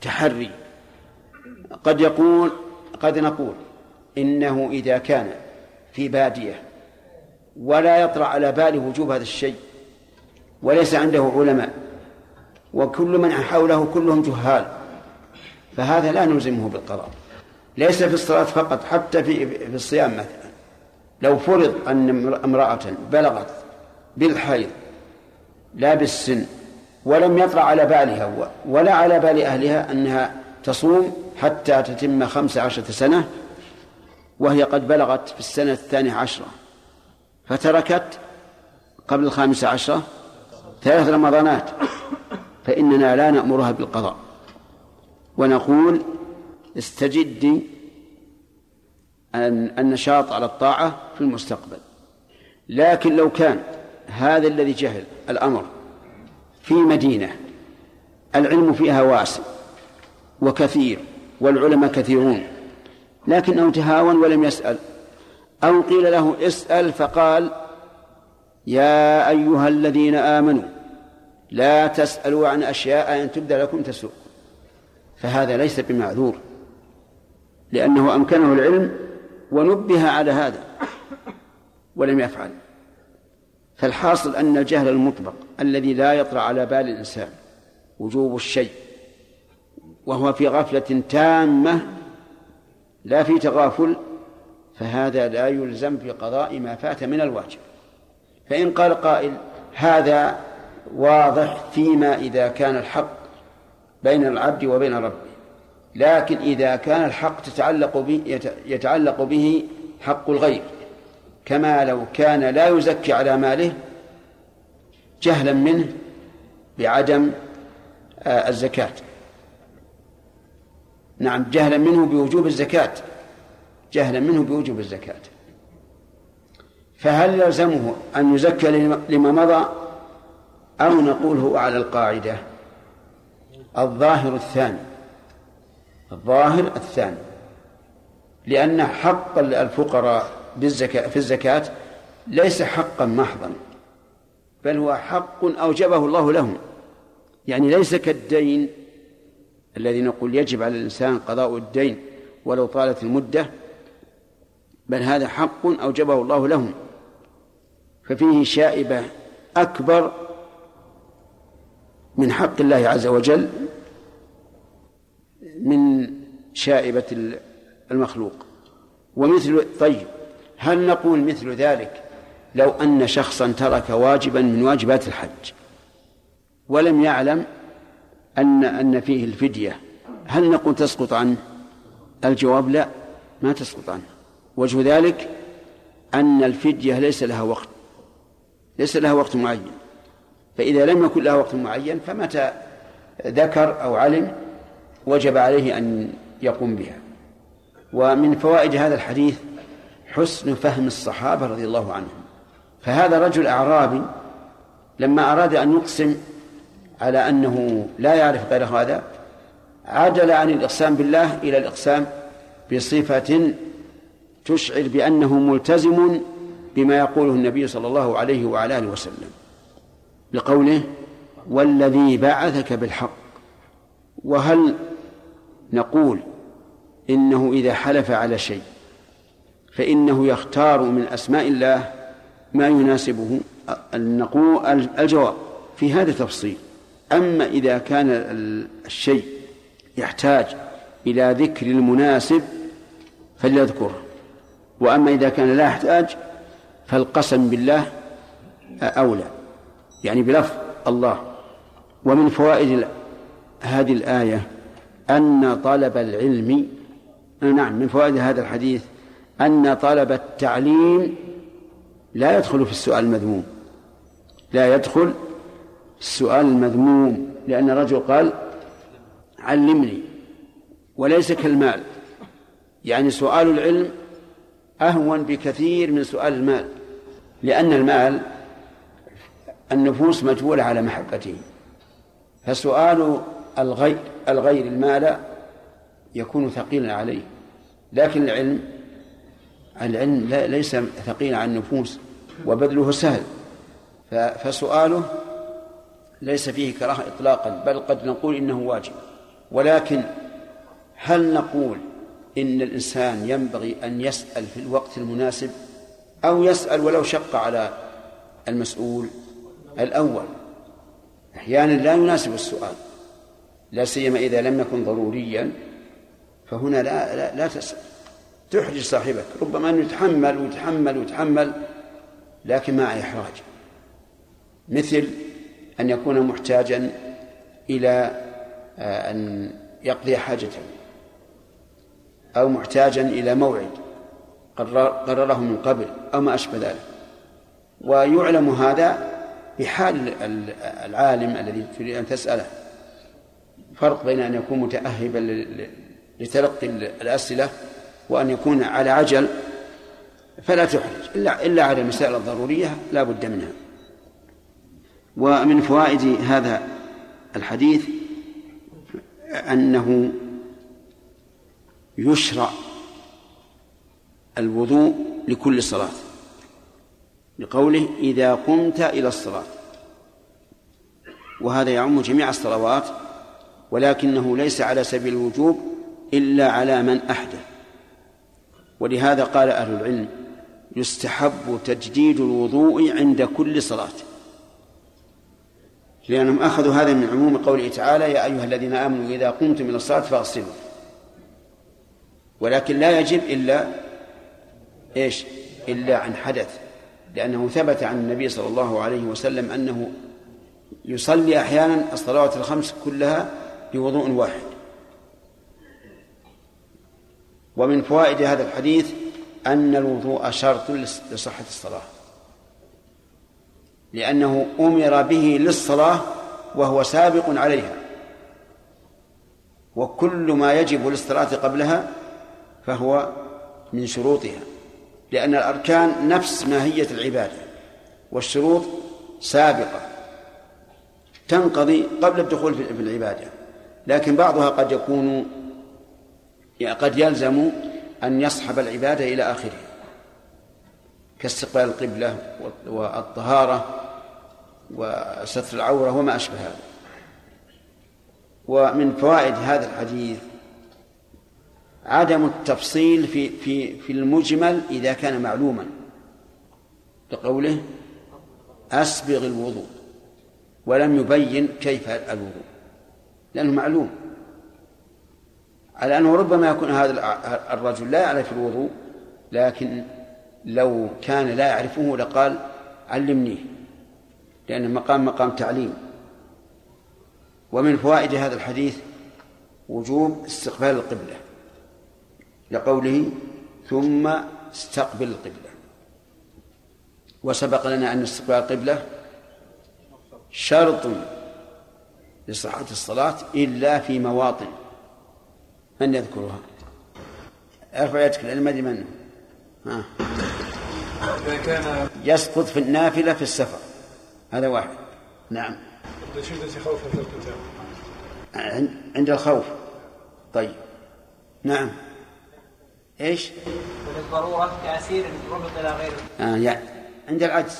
تحري. قد يقول قد نقول إنه إذا كان في بادية ولا يطرأ على باله وجوب هذا الشيء وليس عنده علماء وكل من حوله كلهم جهال فهذا لا نلزمه بالقضاء ليس في الصلاة فقط حتى في في الصيام مثلا. لو فرض أن امرأة بلغت بالحيض لا بالسن ولم يطرأ على بالها ولا على بال أهلها أنها تصوم حتى تتم خمس عشرة سنة وهي قد بلغت في السنة الثانية عشرة. فتركت قبل الخامسة عشرة ثلاث رمضانات فإننا لا نأمرها بالقضاء. ونقول استجدي النشاط على الطاعة في المستقبل. لكن لو كان هذا الذي جهل الأمر في مدينة العلم فيها واسع وكثير والعلماء كثيرون لكنه تهاون ولم يسأل أو قيل له اسأل فقال يا أيها الذين آمنوا لا تسألوا عن أشياء أن تبدى لكم تسوء. فهذا ليس بمعذور لأنه أمكنه العلم ونبه على هذا ولم يفعل. فالحاصل أن الجهل المطبق الذي لا يطرأ على بال الإنسان وجوب الشيء وهو في غفلة تامة لا في تغافل فهذا لا يلزم في قضاء ما فات من الواجب. فإن قال قائل هذا واضح فيما إذا كان الحق بين العبد وبين ربه. لكن إذا كان الحق تتعلق به يتعلق به حق الغير. كما لو كان لا يزكي على ماله جهلا منه بعدم آه، الزكاة. نعم جهلا منه بوجوب الزكاة. جهلا منه بوجوب الزكاة. فهل يلزمه أن يزكى لما مضى أو نقول هو على القاعدة؟ الظاهر الثاني. الظاهر الثاني. لأن حق الفقراء بالزكاة في الزكاة ليس حقا محضا بل هو حق أوجبه الله لهم. يعني ليس كالدين الذي نقول يجب على الإنسان قضاء الدين ولو طالت المدة بل هذا حق أوجبه الله لهم. ففيه شائبة أكبر من حق الله عز وجل من شائبة المخلوق. ومثل طيب هل نقول مثل ذلك لو أن شخصا ترك واجبا من واجبات الحج ولم يعلم أن أن فيه الفدية هل نقول تسقط عنه؟ الجواب لا ما تسقط عنه. وجه ذلك أن الفدية ليس لها وقت ليس لها وقت معين. فإذا لم يكن لها وقت معين فمتى ذكر أو علم وجب عليه أن يقوم بها. ومن فوائد هذا الحديث حسن فهم الصحابة رضي الله عنهم. فهذا رجل أعرابي لما أراد أن يقسم على أنه لا يعرف غير هذا عدل عن الإقسام بالله إلى الإقسام بصفة تشعر بأنه ملتزم بما يقوله النبي صلى الله عليه وعلى آله وسلم بقوله والذي بعثك بالحق. وهل نقول إنه إذا حلف على شيء فإنه يختار من أسماء الله ما يناسبه؟ نقول الجواب في هذا تفصيل. أما إذا كان الشيء يحتاج إلى ذكر المناسب فليذكره. وأما إذا كان لا يحتاج فالقسم بالله أولى. يعني بلفظ الله. ومن فوائد هذه الآية أن طلب العلم نعم من فوائد هذا الحديث أن طلب التعليم لا يدخل في السؤال المذموم. لا يدخل السؤال المذموم لأن الرجل قال علمني وليس كالمال. يعني سؤال العلم أهون بكثير من سؤال المال لأن المال النفوس مجبولة على محبته. فسؤال الغير الغير المال يكون ثقيلا عليه لكن العلم العلم ليس ثقيلا على النفوس وبذله سهل. فسؤاله ليس فيه كراهة إطلاقا بل قد نقول إنه واجب. ولكن هل نقول إن الإنسان ينبغي أن يسأل في الوقت المناسب أو يسأل ولو شق على المسؤول الأول. أحيانا لا يناسب السؤال لا سيما إذا لم يكن ضروريا فهنا لا لا, لا تسأل. تحرج صاحبك ربما أنه يتحمل ويتحمل ويتحمل لكن مع إحراج مثل أن يكون محتاجا إلى آه، أن يقضي حاجته. أو محتاجا إلى موعد قرره من قبل أو ما أشبه ذلك. ويعلم هذا بحال العالم الذي تريد أن تسأله. فرق بين أن يكون متأهبا لتلقي الأسئلة وأن يكون على عجل فلا تحرج. إلا إلا على المسائل الضرورية لا بد منها. ومن فوائد هذا الحديث أنه يشرع الوضوء لكل صلاة. لقوله إذا قمت إلى الصلاة. وهذا يعم جميع الصلوات ولكنه ليس على سبيل الوجوب إلا على من أحدث. ولهذا قال أهل العلم يستحب تجديد الوضوء عند كل صلاة. لأنهم أخذوا هذا من عموم قوله تعالى يا أيها الذين آمنوا إذا قمتم إلى الصلاة فاغسلوا ولكن لا يجب إلا إيش؟ إلا عن حدث. لأنه ثبت عن النبي صلى الله عليه وسلم أنه يصلي أحيانا الصلوات الخمس كلها بوضوء واحد. ومن فوائد هذا الحديث أن الوضوء شرط لصحة الصلاة. لأنه أمر به للصلاة وهو سابق عليها. وكل ما يجب للصلاة قبلها فهو من شروطها لأن الأركان نفس ماهية العبادة والشروط سابقة تنقضي قبل الدخول في العبادة لكن بعضها قد يكون قد يلزم أن يصحب العبادة إلى آخره كاستقبال القبلة والطهارة وستر العورة وما أشبه هذا. ومن فوائد هذا الحديث عدم التفصيل في في في المجمل إذا كان معلوما. لقوله أسبغ الوضوء ولم يبين كيف الوضوء لأنه معلوم. على أنه ربما يكون هذا الرجل لا يعرف الوضوء لكن لو كان لا يعرفه لقال علمنيه لأن المقام مقام تعليم. ومن فوائد هذا الحديث وجوب استقبال القبلة. لقوله ثم استقبل القبلة وسبق لنا أن استقبال القبلة شرط لصحة الصلاة إلا في مواطن. من يذكرها؟ ارفع يدك لأن ما أدري منه ها. كان يسقط في النافلة في السفر. هذا واحد. نعم. عند الخوف. طيب. نعم. إيش؟ وللضرورة كأسير ربط إلى غيره. آه يعني عند العجز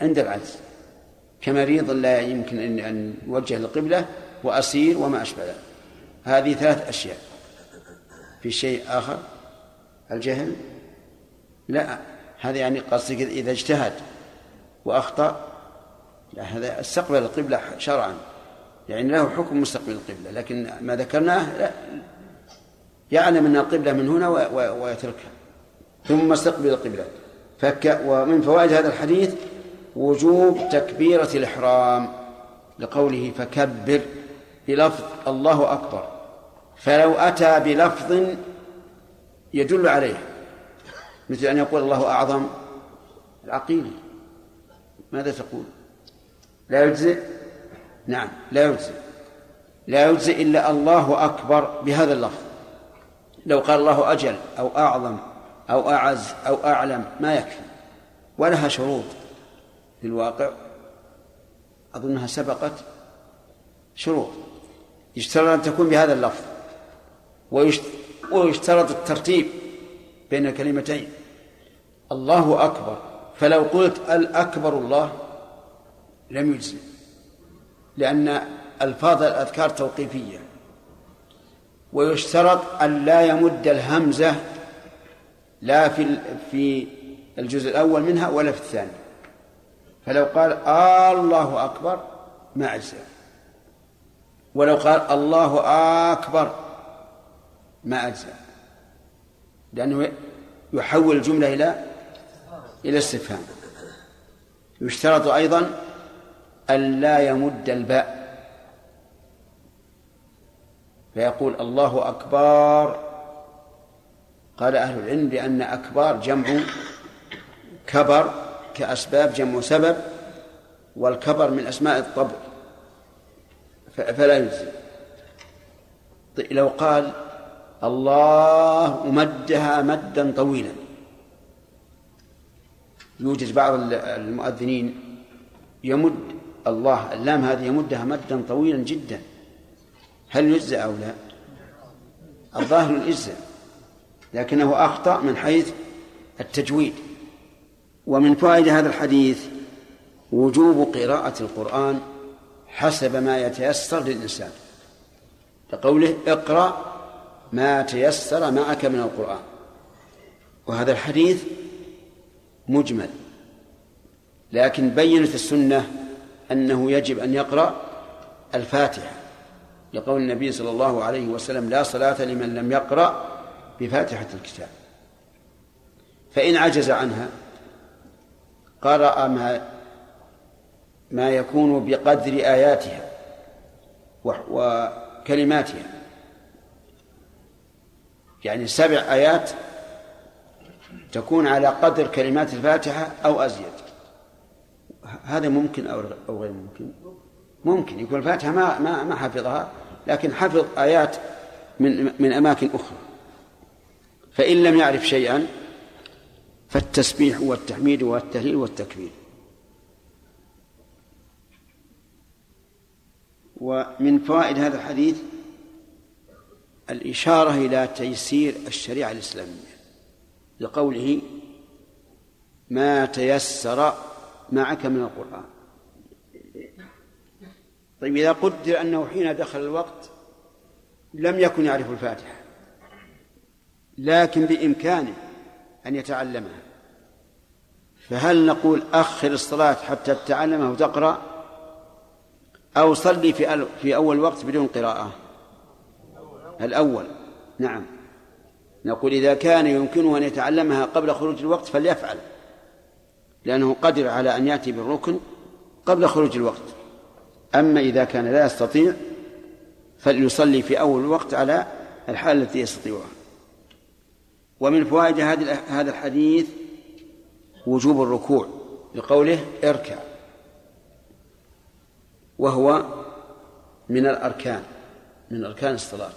عند العجز. كمريض لا يمكن أن أن يوجه القبلة وأسير وما أشبه ذلك. هذه ثلاث أشياء. في شيء آخر الجهل. لا هذا يعني قصدك إذا اجتهد وأخطأ لا هذا استقبل القبلة شرعا. يعني له حكم مستقبل القبلة لكن ما ذكرناه لا يعلم أن القبلة من هنا ويتركها ثم استقبل القبلة. فك ومن فوائد هذا الحديث وجوب تكبيرة الإحرام لقوله فكبر بلفظ الله أكبر. فلو أتى بلفظ يدل عليه مثل أن يقول الله أعظم العقيل. ماذا تقول؟ لا يجزئ؟ نعم لا يجزئ. لا يجزئ إلا الله أكبر بهذا اللفظ. لو قال الله أجل أو أعظم أو أعز أو أعلم ما يكفي. ولها شروط في الواقع أظنها سبقت شروط. يشترط أن تكون بهذا اللفظ. ويشترط الترتيب بين الكلمتين. الله أكبر. فلو قلت الأكبر الله لم يجزي لأن ألفاظ الأذكار توقيفية. ويشترط أن لا يمد الهمزة لا في في الجزء الأول منها ولا في الثاني. فلو قال الله أكبر ما أجزى ولو قال الله أكبر ما أجزى لأنه يحول الجملة إلى إلى استفهام. يشترط أيضا ألا يمد الباء. فيقول الله أكبر. قال أهل العلم بأن أكبار جمع كبر كأسباب جمع سبب والكبر من أسماء الطبع. فلا يجزي. لو قال الله مدها مدا طويلا. يوجد بعض المؤذنين يمد الله اللام هذه يمدها مدا طويلا جدا. هل يجزى أو لا؟ الظاهر الإجزاء لكنه أخطأ من حيث التجويد. ومن فوائد هذا الحديث وجوب قراءة القرآن حسب ما يتيسر للإنسان. لقوله اقرأ ما تيسر معك من القرآن. وهذا الحديث مجمل لكن بينت السنة أنه يجب أن يقرأ الفاتحة. لقول النبي صلى الله عليه وسلم لا صلاة لمن لم يقرأ بفاتحة الكتاب. فإن عجز عنها قرأ ما ما يكون بقدر آياتها وكلماتها. يعني سبع آيات تكون على قدر كلمات الفاتحة أو أزيد. هذا ممكن أو غير ممكن؟ ممكن. يكون الفاتحة ما ما ما حفظها. لكن حفظ آيات من من أماكن أخرى. فإن لم يعرف شيئا فالتسبيح والتحميد والتهليل والتكبير. ومن فوائد هذا الحديث الإشارة إلى تيسير الشريعة الإسلامية لقوله ما تيسر معك من القرآن. طيب إذا قدر أنه حين دخل الوقت لم يكن يعرف الفاتحة لكن بإمكانه أن يتعلمها. فهل نقول أخر الصلاة حتى تتعلمها وتقرأ أو صلي في في أول وقت بدون قراءة؟ الأول. نعم. نقول إذا كان يمكنه أن يتعلمها قبل خروج الوقت فليفعل لأنه قدر على أن يأتي بالركن قبل خروج الوقت. أما إذا كان لا يستطيع فليصلي في أول الوقت على الحال التي يستطيعها. ومن فوائد هذا الحديث وجوب الركوع لقوله اركع وهو من الأركان من أركان الصلاة.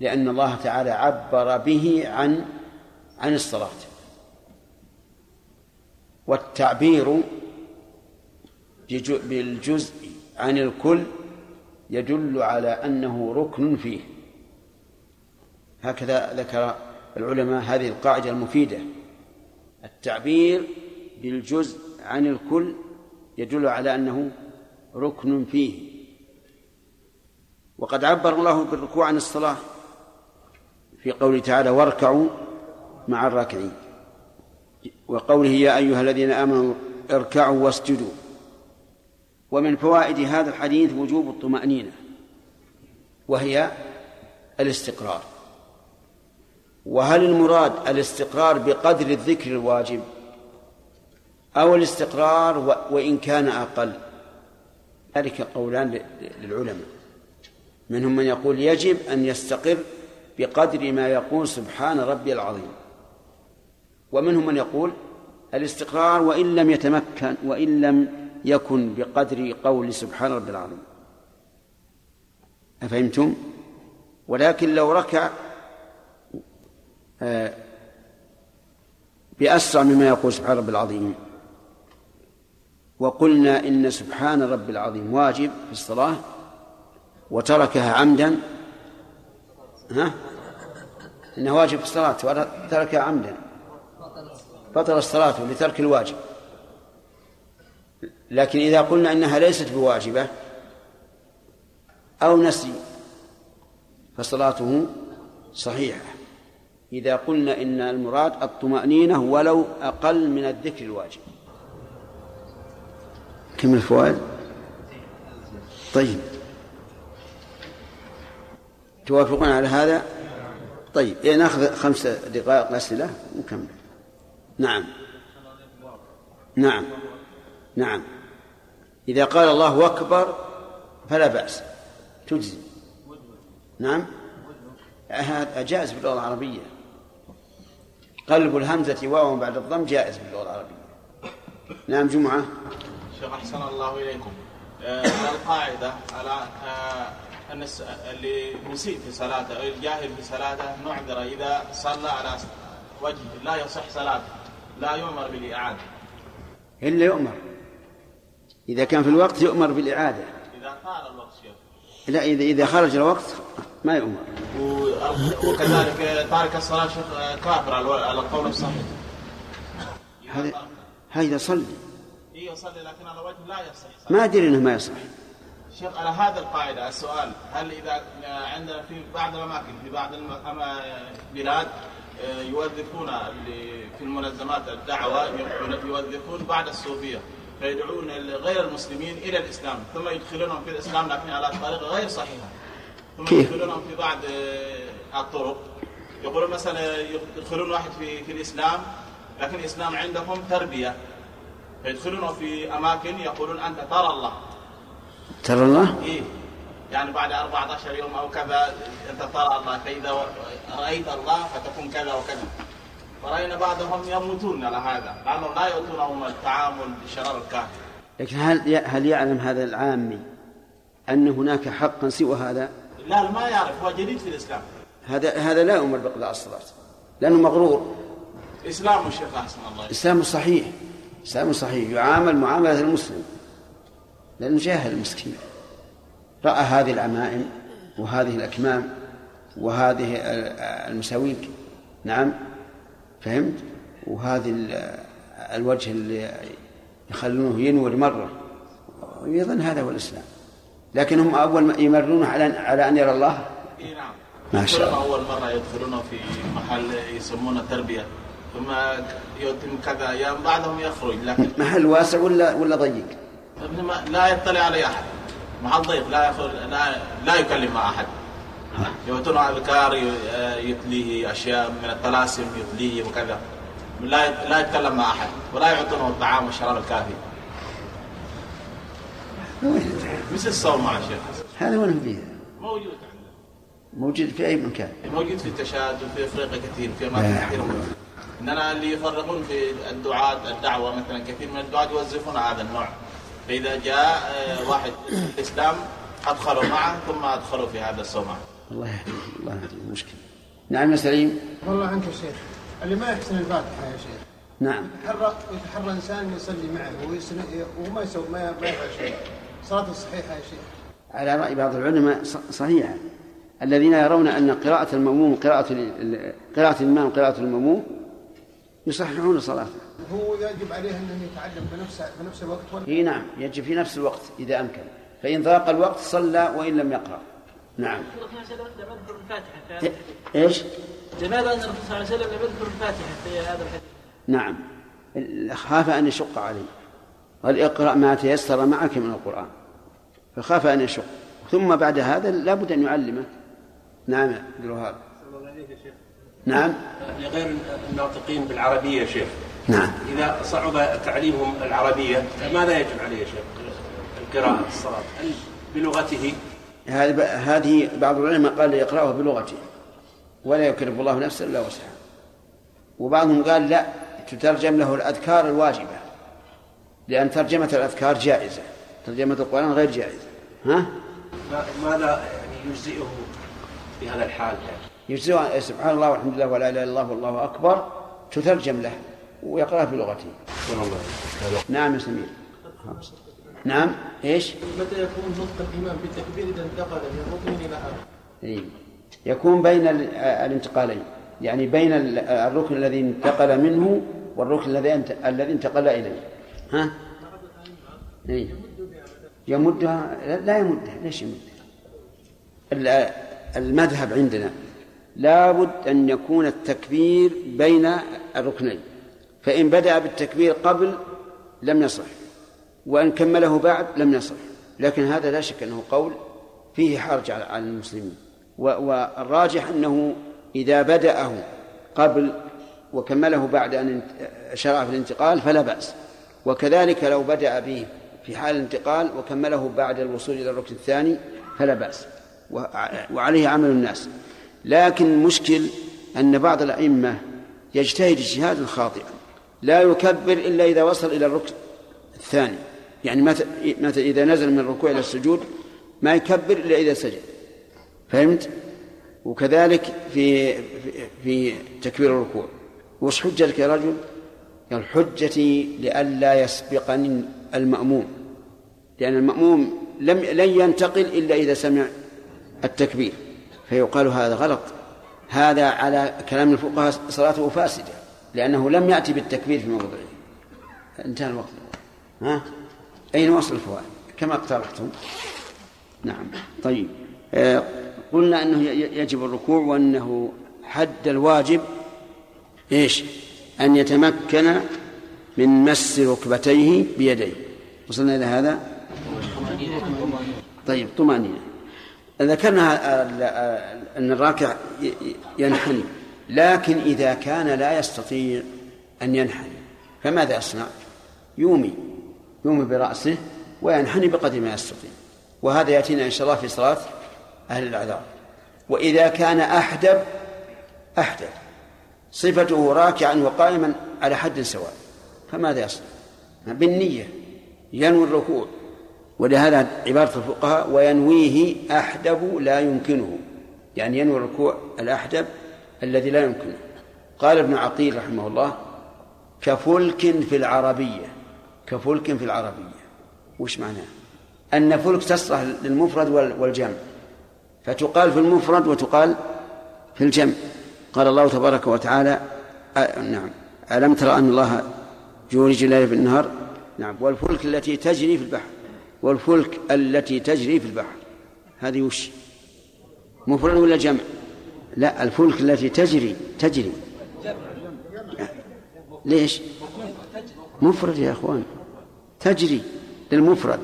لأن الله تعالى عبر به عن عن الصلاة. والتعبير بالجزء عن الكل يدل على أنه ركن فيه. هكذا ذكر العلماء هذه القاعدة المفيدة. التعبير بالجزء عن الكل يدل على أنه ركن فيه. وقد عبر الله بالركوع عن الصلاة في قوله تعالى واركعوا مع الراكعين وقوله يا أيها الذين آمنوا اركعوا واسجدوا ومن فوائد هذا الحديث وجوب الطمأنينة وهي الاستقرار. وهل المراد الاستقرار بقدر الذكر الواجب أو الاستقرار وإن كان أقل؟ ذلك قولان للعلماء. منهم من يقول يجب أن يستقر بقدر ما يقول سبحان ربي العظيم. ومنهم من يقول الاستقرار وإن لم يتمكن وإن لم يكن بقدر قول سبحان ربي العظيم أفهمتم؟ ولكن لو ركع آه، بأسرع مما يقول سبحان رب العظيم. وقلنا إن سبحان رب العظيم واجب في الصلاة وتركها عمدا. ها؟ إنه واجب في الصلاة وتركها عمدا. بطل الصلاة لترك الواجب. لكن إذا قلنا إنها ليست بواجبة أو نسي فصلاته صحيحة. إذا قلنا إن المراد الطمأنينة ولو أقل من الذكر الواجب. كم الفوائد؟ طيب. توافقون على هذا؟ طيب. يعني نأخذ خمس دقائق أسئلة ونكمل. نعم. نعم. نعم. إذا قال الله أكبر فلا بأس. تجزي. نعم. هذا جائز باللغة العربية. قلب الهمزة واو بعد الضم جائز باللغة العربية. نعم جمعة. شيخ أحسن الله إليكم. آه القاعدة على آه أن اللي مسيء في صلاته أو الجاهل في صلاته نعذر إذا صلى على وجه لا يصح صلاته. لا يؤمر بالإعادة. إلا يؤمر. إذا كان في الوقت يؤمر بالإعادة. إذا طال الوقت شيخ لا إذا إذا خرج الوقت ما يؤمر. وكذلك تارك الصلاة شيخ كافر على القول الصحيح. هذا هذا صلي. إيه يصلي لكن على وجه لا يصح. ما أدري أنه ما يصح. شيخ على هذا القاعدة السؤال هل إذا عندنا في بعض الأماكن في بعض البلاد آه، يوظفون في المنظمات الدعوة يوظفون بعض الصوفية. فيدعون غير المسلمين إلى الإسلام. ثم يدخلونهم في الإسلام لكن على طريقة غير صحيحة. ثم كيف؟ يدخلونهم في بعض آه، الطرق. يقولون مثلا يدخلون واحد في, في الإسلام لكن الإسلام عندهم تربية. فيدخلونه في أماكن يقولون أنت ترى الله. ترى الله؟ إيه. يعني بعد 14 يوم أو كذا أنت ترى الله. فإذا رأيت الله فتكون كذا وكذا. ورأينا بعضهم يموتون على هذا لأنهم لا يؤتونهم التعامل بشرار الكافر لكن هل هل يعلم هذا العامي أن هناك حقا سوى هذا؟ لا ما يعرف هو جديد في الإسلام. هذا هذا لا يؤمر بقضاء الصلاة لأنه مغرور. إسلام الشيخ أحسن الله إسلام صحيح إسلام صحيح يعامل معاملة المسلم لأنه جاهل المسكين. رأى هذه العمائم وهذه الأكمام وهذه المساويك. نعم. فهمت؟ وهذه الوجه اللي يخلونه ينور مرة ويظن هذا هو الإسلام. لكن هم أول ما يمرون على على أن يرى الله؟ نعم. ما شاء الله. أول مرة يدخلون في محل يسمونه تربية ثم يتم كذا أيام بعدهم يخرج لكن محل واسع ولا ولا ضيق؟ لا يطلع عليه أحد. محل ضيق لا لا لا يكلم مع أحد. يؤتون أذكار يتليه أشياء من الطلاسم يتليه وكذا. لا لا يتكلم مع أحد ولا يعطونه الطعام والشراب الكافي. مثل الصوم مع شيخ. هذا وين فيه؟ موجود عندنا. موجود في أي مكان. موجود في التشاد وفي أفريقيا كثير في أماكن كثيرة إننا اللي يفرقون في الدعاة الدعوة مثلا كثير من الدعاة يوظفون هذا النوع. فإذا جاء آه، واحد الإسلام أدخلوا معه ثم أدخلوا في هذا الصومعة الله يهديه الله يهديه مشكلة. نعم يا سليم. والله عنك يا شيخ. اللي ما يحسن الفاتحة يا شيخ. نعم. يتحرى يتحرى انسان يصلي معه وما يسوي ما يفعل شيء. صلاته صحيحة يا شيخ. على رأي بعض العلماء صحيحة. الذين يرون أن قراءة المأموم قراءة قراءة الإمام قراءة المأموم يصححون صلاته. هو يجب عليه انه يتعلم بنفس بنفس الوقت ولا نعم يجب في نفس الوقت إذا أمكن. فإن ضاق الوقت صلى وإن لم يقرأ. نعم. الفاتحة إيش؟ لماذا أن الرسول صلى الله عليه وسلم لم يذكر الفاتحة في هذا الحديث؟ نعم. خاف أن يشق عليه قال اقرأ ما تيسر معك من القرآن. فخاف أن يشق. ثم بعد هذا لابد أن يعلمه. نعم عبد الوهاب. نعم. لغير الناطقين بالعربية يا شيخ. نعم. إذا صعب تعليمهم العربية ماذا يجب عليه يا شيخ؟ القراءة الصلاة هل بلغته. هذه بعض العلماء قال يقرأه بلغته ولا يكلف الله نفسا إلا وسعها. وبعضهم قال لا تترجم له الأذكار الواجبة لأن ترجمة الأذكار جائزة ترجمة القرآن غير جائزة. ها؟ ماذا يعني يجزئه في هذا الحال؟ يعني؟ يجزئ سبحان الله والحمد لله ولا إله إلا الله والله أكبر تترجم له ويقرأها في لغته نعم يا سمير. نعم إيش؟ متى يكون نطق الامام بالتكبير إذا انتقل من ركن إلى اخر؟ إيه. يكون بين ال- الانتقالين يعني بين ال- الركن الذي انتقل منه والركن الذي. الذي انتقل إليه ها؟ إيه. يمدها لا- يمدها ليش يمدها؟ ال- المذهب عندنا لابد أن يكون التكبير بين الركنين فإن بدأ بالتكبير قبل لم يصح وإن كمله بعد لم يصح. لكن هذا لا شك أنه قول فيه حرج على المسلمين. والراجح أنه إذا بدأه قبل وكمله بعد أن شرع في الانتقال فلا بأس. وكذلك لو بدأ به في حال الانتقال وكمله بعد الوصول إلى الركن الثاني فلا بأس. وع- وعليه عمل الناس. لكن المشكل أن بعض الأئمة يجتهد اجتهادا خاطئا. لا يكبر إلا إذا وصل إلى الركن الثاني. يعني مثلا إذا نزل من الركوع إلى السجود ما يكبر إلا إذا سجد. فهمت؟ وكذلك في, في تكبير الركوع. وش حجتك يا رجل؟ قال حجتي لئلا يسبقني المأموم. لأن المأموم لم لن ينتقل إلا إذا سمع التكبير. فيقال هذا غلط. هذا على كلام الفقهاء صلاته فاسدة لأنه لم يأتي بالتكبير في موضعه. انتهى الوقت. ها؟ أين وصل الفوائد؟ كما اقترحتم. نعم. طيب. آه قلنا أنه يجب الركوع وأنه حد الواجب إيش؟ أن يتمكن من مس ركبتيه بيديه. وصلنا إلى هذا؟ طيب طمأنينة. ذكرنا ال- ال- أن الراكع ينحني لكن إذا كان لا يستطيع أن ينحني فماذا يصنع؟ يومي. يومي برأسه وينحني بقدر ما يستطيع وهذا يأتينا إن شاء الله في صلاة أهل الأعذار. وإذا كان أحدب أحدب. صفته راكعا وقائما على حد سواء. فماذا يصنع؟ بالنية ينوي الركوع. ولهذا عبارة الفقهاء وينويه أحدب لا يمكنه. يعني ينوي الركوع الأحدب الذي لا يمكنه. قال ابن عقيل رحمه الله كفلك في العربية. كفلك في العربية. وش معناه؟ أن فلك تصلح للمفرد وال- والجمع. فتقال في المفرد وتقال في الجمع. قال الله تبارك وتعالى أ... نعم. ألم ترى أن الله يولج الليل في النهار؟ نعم. والفلك التي تجري في البحر. والفلك التي تجري في البحر. هذه وش؟ مفرد ولا جمع؟ لا الفلك التي تجري تجري. ليش؟ مفرد يا أخوان. تجري للمفرد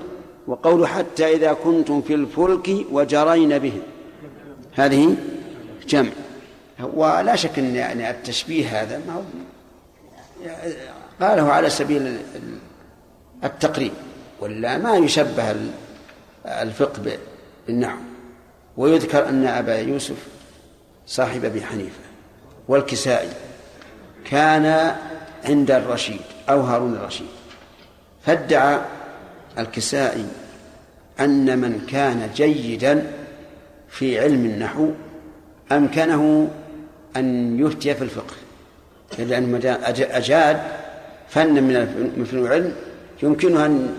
وقول حتى إذا كنتم في الفلك وجرين بهم هذه جمع. ولا شك أن يعني التشبيه هذا ما هو قاله على سبيل التقريب ولا ما يشبه الفقه بالنحو. ويذكر أن أبا يوسف صاحب أبي حنيفة والكسائي كان عند الرشيد أو هارون الرشيد. فادعى الكسائي أن من كان جيدا في علم النحو أمكنه أن يفتي في الفقه لأن أجاد فنا من فنون العلم يمكنه أن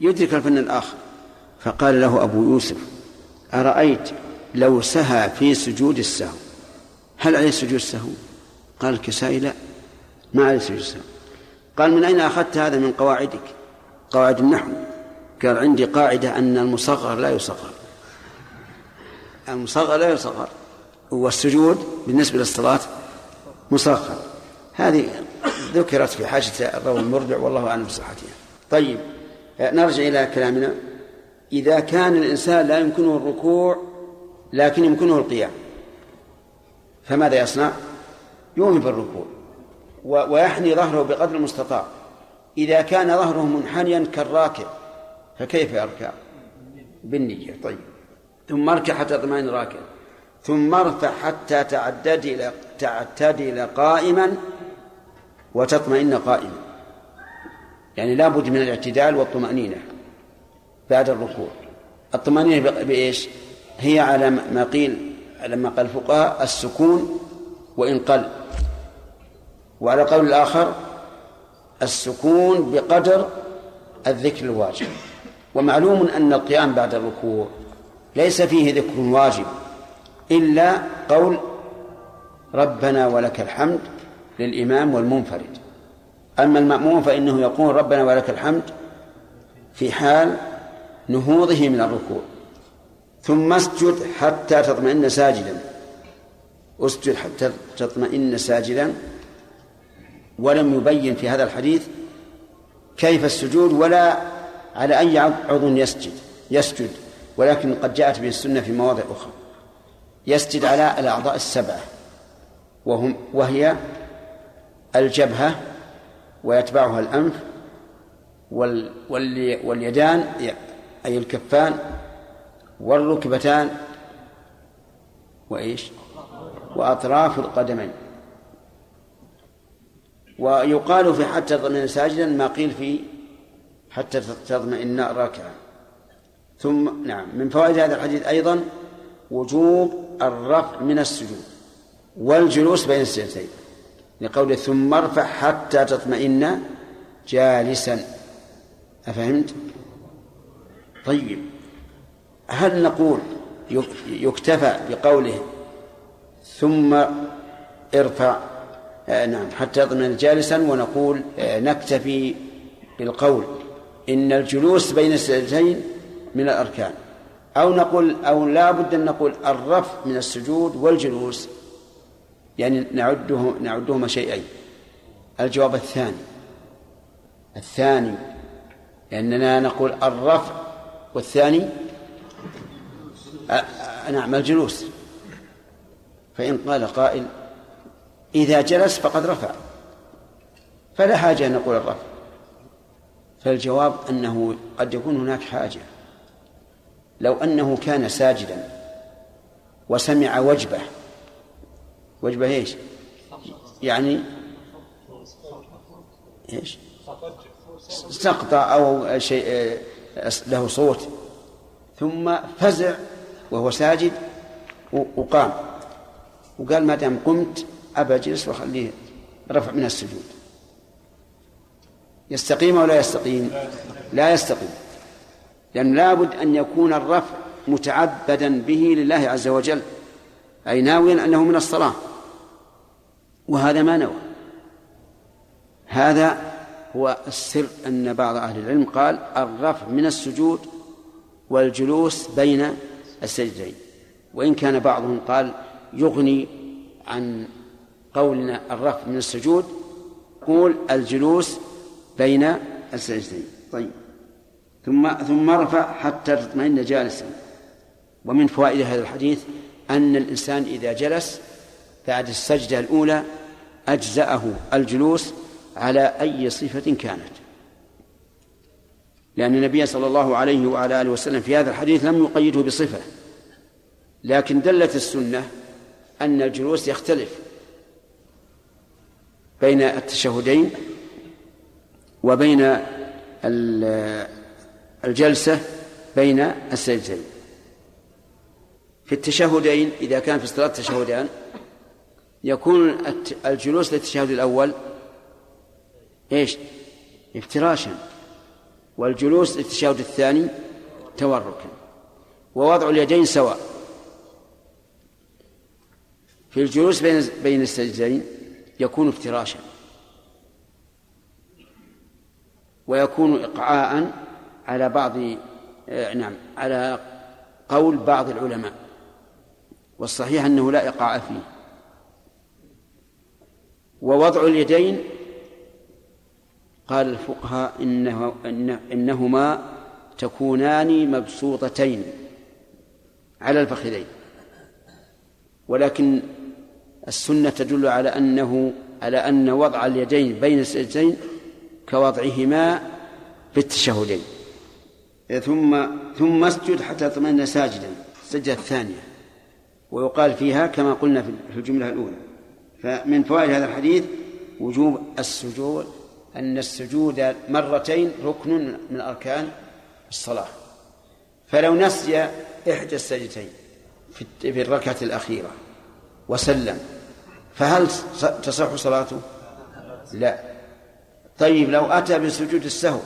يدرك الفن الآخر. فقال له أبو يوسف أرأيت لو سهى في سجود السهو؟ هل عليه سجود السهو؟ قال الكسائي لا ما عليه سجود السهو. قال من أين أخذت هذا من قواعدك؟ قواعد النحو. قال عندي قاعدة أن المصغر لا يصغر. المصغر لا يصغر. والسجود بالنسبة للصلاة مصغر. هذه ذكرت في حاشية الروي المربع والله أعلم بصحتها. طيب نرجع إلى كلامنا. إذا كان الإنسان لا يمكنه الركوع لكن يمكنه القيام فماذا يصنع؟ يومي بالركوع ويحني ظهره بقدر المستطاع. إذا كان ظهره منحنيا كالراكع فكيف يركع؟ بالنية. طيب. ثم اركع حتى تطمئن راكع ثم ارفع حتى تعتدل تعتدل قائما وتطمئن قائما. يعني لا بد من الاعتدال والطمأنينة بعد الركوع. الطمأنينة بإيش؟ هي على ما قيل لما قال الفقهاء السكون وإن قل وعلى قول الآخر السكون بقدر الذكر الواجب. ومعلوم أن القيام بعد الركوع ليس فيه ذكر واجب إلا قول ربنا ولك الحمد للإمام والمنفرد. أما المأموم فإنه يقول ربنا ولك الحمد في حال نهوضه من الركوع. ثم اسجد حتى تطمئن ساجدا. اسجد حتى تطمئن ساجدا. ولم يبين في هذا الحديث كيف السجود ولا على أي عضو يسجد يسجد ولكن قد جاءت به السنة في مواضع أخرى. يسجد على الأعضاء السبعة وهم وهي الجبهة ويتبعها الأنف وال واليدان أي الكفان والركبتان وإيش؟ وأطراف القدمين. ويقال في حتى تطمئن ساجدا ما قيل في حتى تطمئن راكعا ثم نعم من فوائد هذا الحديث أيضا وجوب الرفع من السجود والجلوس بين السجدتين لقوله ثم ارفع حتى تطمئن جالسا أفهمت؟ طيب هل نقول يكتفى بقوله ثم ارفع نعم حتى يطمئن جالسا ونقول آه نكتفي بالقول إن الجلوس بين السجدتين من الأركان. أو نقول أو لا بد أن نقول الرفع من السجود والجلوس يعني نعده نعدهما شيئين. الجواب الثاني. الثاني لأننا نقول الرفع والثاني نعم الجلوس. فإن قال قائل إذا جلس فقد رفع فلا حاجة أن نقول الرفع فالجواب أنه قد يكون هناك حاجة لو أنه كان ساجدا وسمع وجبة وجبة إيش؟ يعني إيش؟ سقطة أو شيء له صوت ثم فزع وهو ساجد وقام وقال ما دام قمت أبى أجلس وأخليه رفع من السجود. يستقيم أو لا يستقيم؟ لا يستقيم. لأن لابد أن يكون الرفع متعبدا به لله عز وجل أي ناويا أنه من الصلاة. وهذا ما نوى. هذا هو السر أن بعض أهل العلم قال الرفع من السجود والجلوس بين السجدين. وإن كان بعضهم قال يغني عن قولنا الرفع من السجود قول الجلوس بين السجدين طيب. ثم ثم ارفع حتى تطمئن جالسا. ومن فوائد هذا الحديث أن الإنسان إذا جلس بعد السجدة الأولى أجزأه الجلوس على أي صفة كانت. لأن النبي صلى الله عليه وعلى آله وسلم في هذا الحديث لم يقيده بصفة لكن دلت السنة أن الجلوس يختلف. بين التشهدين وبين الجلسة بين السجدتين في التشهدين إذا كان في الصلاة تشهدان يكون الجلوس للتشهد الأول إيش؟ افتراشا والجلوس للتشهد الثاني توركا ووضع اليدين سواء في الجلوس بين بين السجدين يكون افتراشا. ويكون إقعاء على بعض آه، نعم على قول بعض العلماء. والصحيح أنه لا إقعاء فيه. ووضع اليدين قال الفقهاء إنه إن إنهما تكونان مبسوطتين على الفخذين. ولكن السنة تدل على أنه على أن وضع اليدين بين السجدين كوضعهما في التشهدين ثم ثم اسجد حتى تطمئن ساجدا السجدة الثانية. ويقال فيها كما قلنا في الجملة الأولى. فمن فوائد هذا الحديث وجوب السجود أن السجود مرتين ركن من أركان الصلاة. فلو نسي إحدى السجدتين في في الركعة الأخيرة وسلم فهل تصح صلاته؟ لا. طيب لو أتى بسجود السهو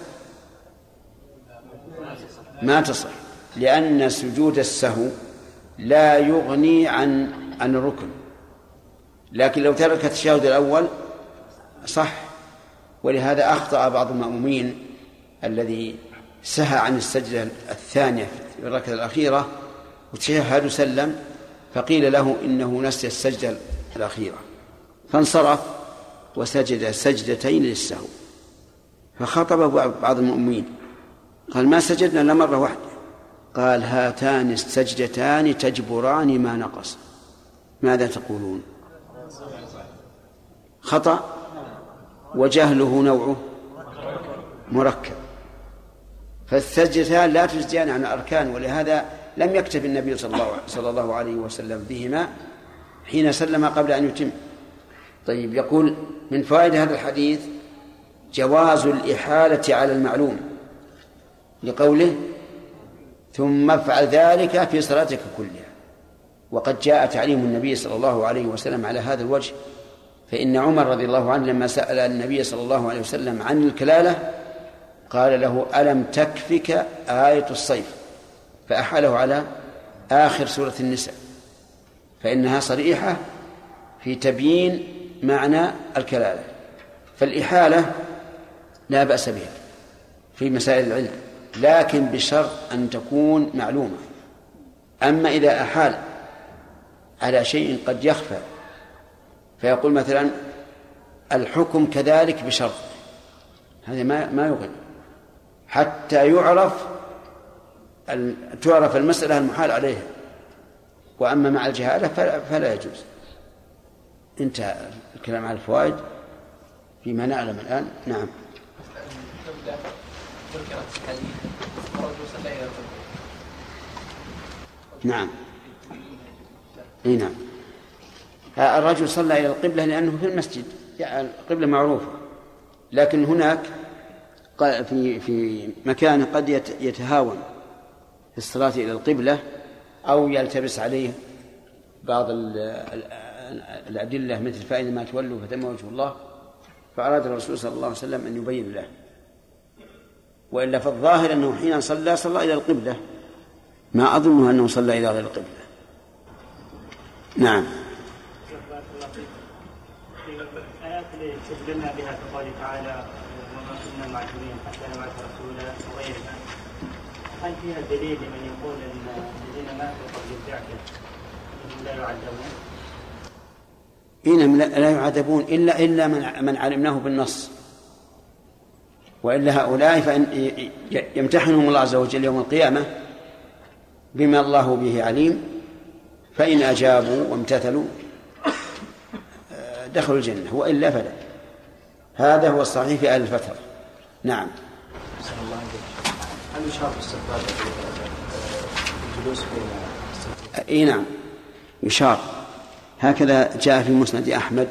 ما تصح لأن سجود السهو لا يغني عن عن الركن. لكن لو ترك التشهد الأول صح. ولهذا أخطأ بعض المأمومين الذي سهى عن السجدة الثانية في الركعة الأخيرة وتشهد وسلم فقيل له إنه نسي السجدة الأخيرة. فانصرف وسجد سجدتين للسهو. فخطب بعض المؤمنين قال ما سجدنا إلا مرة واحدة. قال هاتان السجدتان تجبران ما نقص. ماذا تقولون؟ خطأ؟ وجهله نوعه؟ مركب. فالسجدتان لا تجزيان عن الأركان ولهذا لم يكتب النبي صلى الله, صلى الله عليه وسلم بهما حين سلم قبل أن يتم. طيب يقول من فوائد هذا الحديث جواز الإحالة على المعلوم لقوله ثم افعل ذلك في صلاتك كلها. وقد جاء تعليم النبي صلى الله عليه وسلم على هذا الوجه فإن عمر رضي الله عنه لما سأل النبي صلى الله عليه وسلم عن الكلالة قال له ألم تكفك آية الصيف؟ فأحاله على آخر سورة النساء. فإنها صريحة في تبيين معنى الكلالة. فالإحالة لا بأس بها في مسائل العلم لكن بشرط أن تكون معلومة. أما إذا أحال على شيء قد يخفى فيقول مثلا الحكم كذلك بشرط. هذا ما ما يغني. حتى يعرف تعرف المسألة المحال عليها. وأما مع الجهالة فلا, فلا يجوز. انتهى الكلام على الفوائد فيما نعلم الآن. نعم. نعم. إي نعم. الرجل صلى إلى القبلة لأنه في المسجد. يعني القبلة معروفة. لكن هناك في في مكان قد يتهاون في الصلاة إلى القبلة أو يلتبس عليه بعض الأدلة مثل فاذا تولوا فتم وجه الله فأراد الرسول صلى الله عليه وسلم أن يبين له. وإلا فالظاهر أنه حين صلى صلى إلى القبلة. ما أظن أنه صلى إلى غير القبلة. نعم. الآيات اللي استدلنا بها في قوله تعالى وما كنا معجبين حتى نبعث رسولا وغيرها هل فيها دليل لمن يقول إن إنهم لا يعذبون؟ إنهم لا يعذبون إلا إلا من من علمناه بالنص. وإلا هؤلاء فإن يمتحنهم الله عز وجل يوم القيامة بما الله به عليم. فإن أجابوا وامتثلوا دخلوا الجنة وإلا فلا. هذا هو الصحيح في أهل الفترة نعم. هل يشار بالسبابة إي نعم. يشار هكذا جاء في مسند أحمد